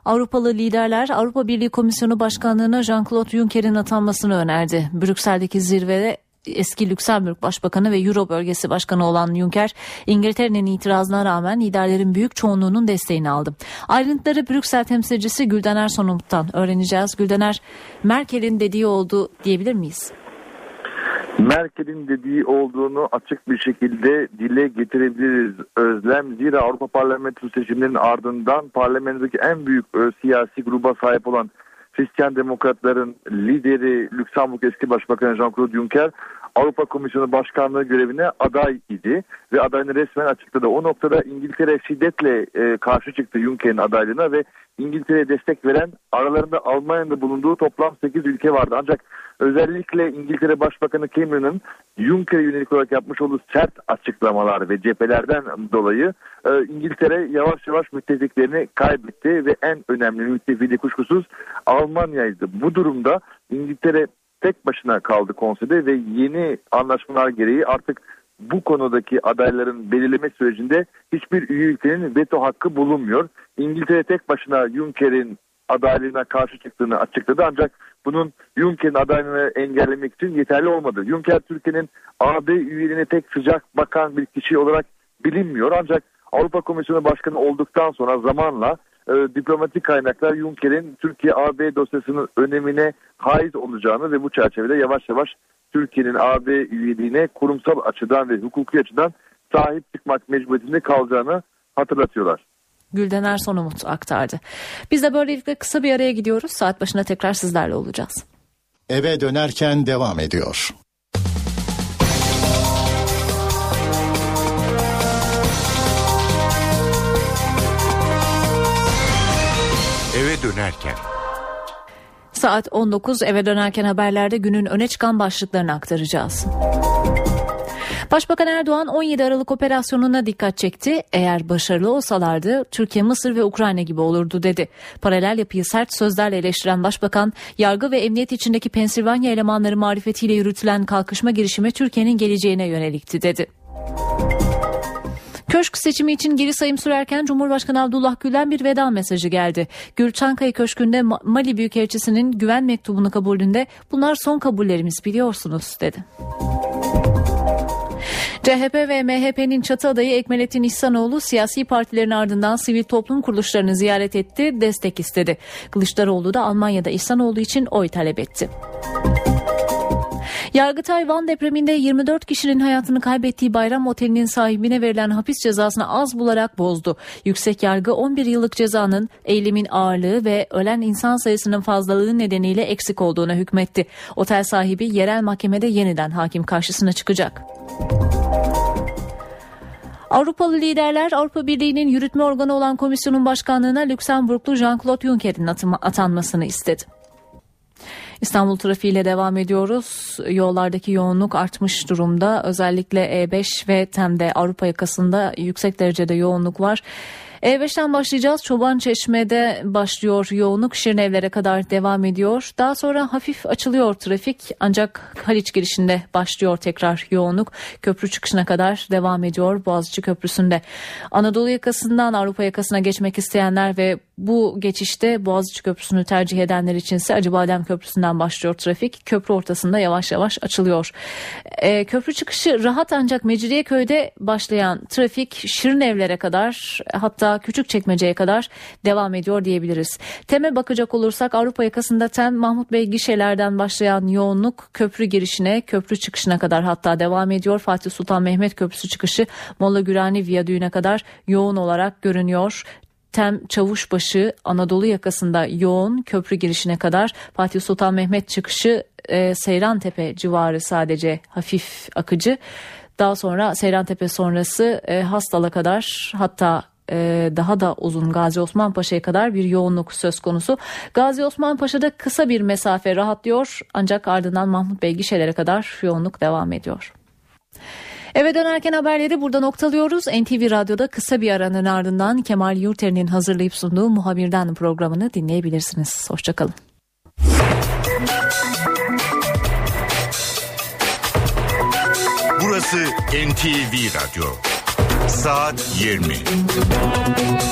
Avrupalı liderler Avrupa Birliği Komisyonu Başkanlığı'na Jean-Claude Juncker'in atanmasını önerdi. Brüksel'deki zirvede eski Lüksemburg Başbakanı ve Euro bölgesi başkanı olan Juncker, İngiltere'nin itirazına rağmen liderlerin büyük çoğunluğunun desteğini aldı. Ayrıntıları Brüksel temsilcisi Güldener Sonumut'tan öğreneceğiz. Güldener, Merkel'in dediği oldu diyebilir miyiz? Merkel'in dediği olduğunu açık bir şekilde dile getirebiliriz Özlem. Zira Avrupa Parlamentosu seçimlerinin ardından parlamentodaki en büyük e, siyasi gruba sahip olan Hristiyan Demokratların lideri Lüksemburg eski Başbakanı Jean-Claude Juncker Avrupa Komisyonu Başkanlığı görevine aday idi ve adayını resmen açıkladı. O noktada İngiltere şiddetle e, karşı çıktı Juncker'in adaylığına ve İngiltere'ye destek veren aralarında Almanya'da bulunduğu toplam 8 ülke vardı. Ancak özellikle İngiltere Başbakanı Cameron'ın Juncker'e yönelik olarak yapmış olduğu sert açıklamalar ve cephelerden dolayı e, İngiltere yavaş yavaş müttefiklerini kaybetti ve en önemli müttefiki kuşkusuz Almanya'ydı. Bu durumda İngiltere tek başına kaldı konseyde ve yeni anlaşmalar gereği artık bu konudaki adayların belirleme sürecinde hiçbir üye ülkenin veto hakkı bulunmuyor. İngiltere tek başına Juncker'in adaylığına karşı çıktığını açıkladı ancak bunun Juncker'in adaylığını engellemek için yeterli olmadı. Juncker Türkiye'nin AB üyeliğine tek sıcak bakan bir kişi olarak bilinmiyor ancak Avrupa Komisyonu Başkanı olduktan sonra zamanla e, diplomatik kaynaklar Juncker'in Türkiye-AB dosyasının önemine haiz olacağını ve bu çerçevede yavaş yavaş Türkiye'nin AB üyeliğine kurumsal açıdan ve hukuki açıdan sahip çıkmak mecburiyetinde kalacağını hatırlatıyorlar. Güldener Sonumut aktardı. Biz de böylelikle kısa bir araya gidiyoruz. Saat başına tekrar sizlerle olacağız. Eve dönerken devam ediyor. Dönerken. Saat 19 eve dönerken haberlerde günün öne çıkan başlıklarını aktaracağız. Başbakan Erdoğan 17 Aralık operasyonuna dikkat çekti. Eğer başarılı olsalardı Türkiye, Mısır ve Ukrayna gibi olurdu dedi. Paralel yapıyı sert sözlerle eleştiren Başbakan, yargı ve emniyet içindeki Pensilvanya elemanları marifetiyle yürütülen kalkışma girişimi Türkiye'nin geleceğine yönelikti dedi. Köşk seçimi için geri sayım sürerken Cumhurbaşkanı Abdullah Gül'den bir veda mesajı geldi. Gül Çankaya Köşkü'nde Mali Büyükelçisi'nin güven mektubunu kabulünde bunlar son kabullerimiz biliyorsunuz dedi. CHP ve MHP'nin çatı adayı Ekmelettin İhsanoğlu siyasi partilerin ardından sivil toplum kuruluşlarını ziyaret etti, destek istedi. Kılıçdaroğlu da Almanya'da İhsanoğlu için oy talep etti. Yargıtay Van depreminde 24 kişinin hayatını kaybettiği Bayram Oteli'nin sahibine verilen hapis cezasını az bularak bozdu. Yüksek yargı 11 yıllık cezanın eylemin ağırlığı ve ölen insan sayısının fazlalığı nedeniyle eksik olduğuna hükmetti. Otel sahibi yerel mahkemede yeniden hakim karşısına çıkacak. Avrupalı liderler Avrupa Birliği'nin yürütme organı olan komisyonun başkanlığına Lüksemburglu Jean-Claude Juncker'in atanmasını istedi. İstanbul trafiğiyle devam ediyoruz. Yollardaki yoğunluk artmış durumda. Özellikle E5 ve TEM'de Avrupa yakasında yüksek derecede yoğunluk var. E5'ten başlayacağız. Çoban Çeşme'de başlıyor yoğunluk. Şirinevlere kadar devam ediyor. Daha sonra hafif açılıyor trafik. Ancak Haliç girişinde başlıyor tekrar yoğunluk. Köprü çıkışına kadar devam ediyor Boğaziçi Köprüsü'nde. Anadolu yakasından Avrupa yakasına geçmek isteyenler ve bu geçişte Boğaziçi Köprüsü'nü tercih edenler içinse Acıbadem Köprüsü'nden başlıyor trafik. Köprü ortasında yavaş yavaş açılıyor. E, köprü çıkışı rahat ancak Mecidiyeköy'de başlayan trafik Şirinevlere kadar hatta Küçükçekmece'ye kadar devam ediyor diyebiliriz. Tem'e bakacak olursak Avrupa yakasında Tem Mahmut Bey gişelerden başlayan yoğunluk köprü girişine köprü çıkışına kadar hatta devam ediyor. Fatih Sultan Mehmet Köprüsü çıkışı Molla Gürani Viyadüğü'ne kadar yoğun olarak görünüyor. Tem Çavuşbaşı Anadolu yakasında yoğun köprü girişine kadar Fatih Sultan Mehmet çıkışı e, Seyrantepe civarı sadece hafif akıcı. Daha sonra Seyrantepe sonrası e, Hastal'a kadar hatta e, daha da uzun Gazi Osman Paşa'ya kadar bir yoğunluk söz konusu. Gazi Osman Paşa'da kısa bir mesafe rahatlıyor ancak ardından Mahmut Bey gişelere kadar yoğunluk devam ediyor. Eve dönerken haberleri burada noktalıyoruz. NTV Radyo'da kısa bir aranın ardından Kemal Yurter'in hazırlayıp sunduğu Muhabirden programını dinleyebilirsiniz. Hoşçakalın. Burası NTV Radyo. Saat 20.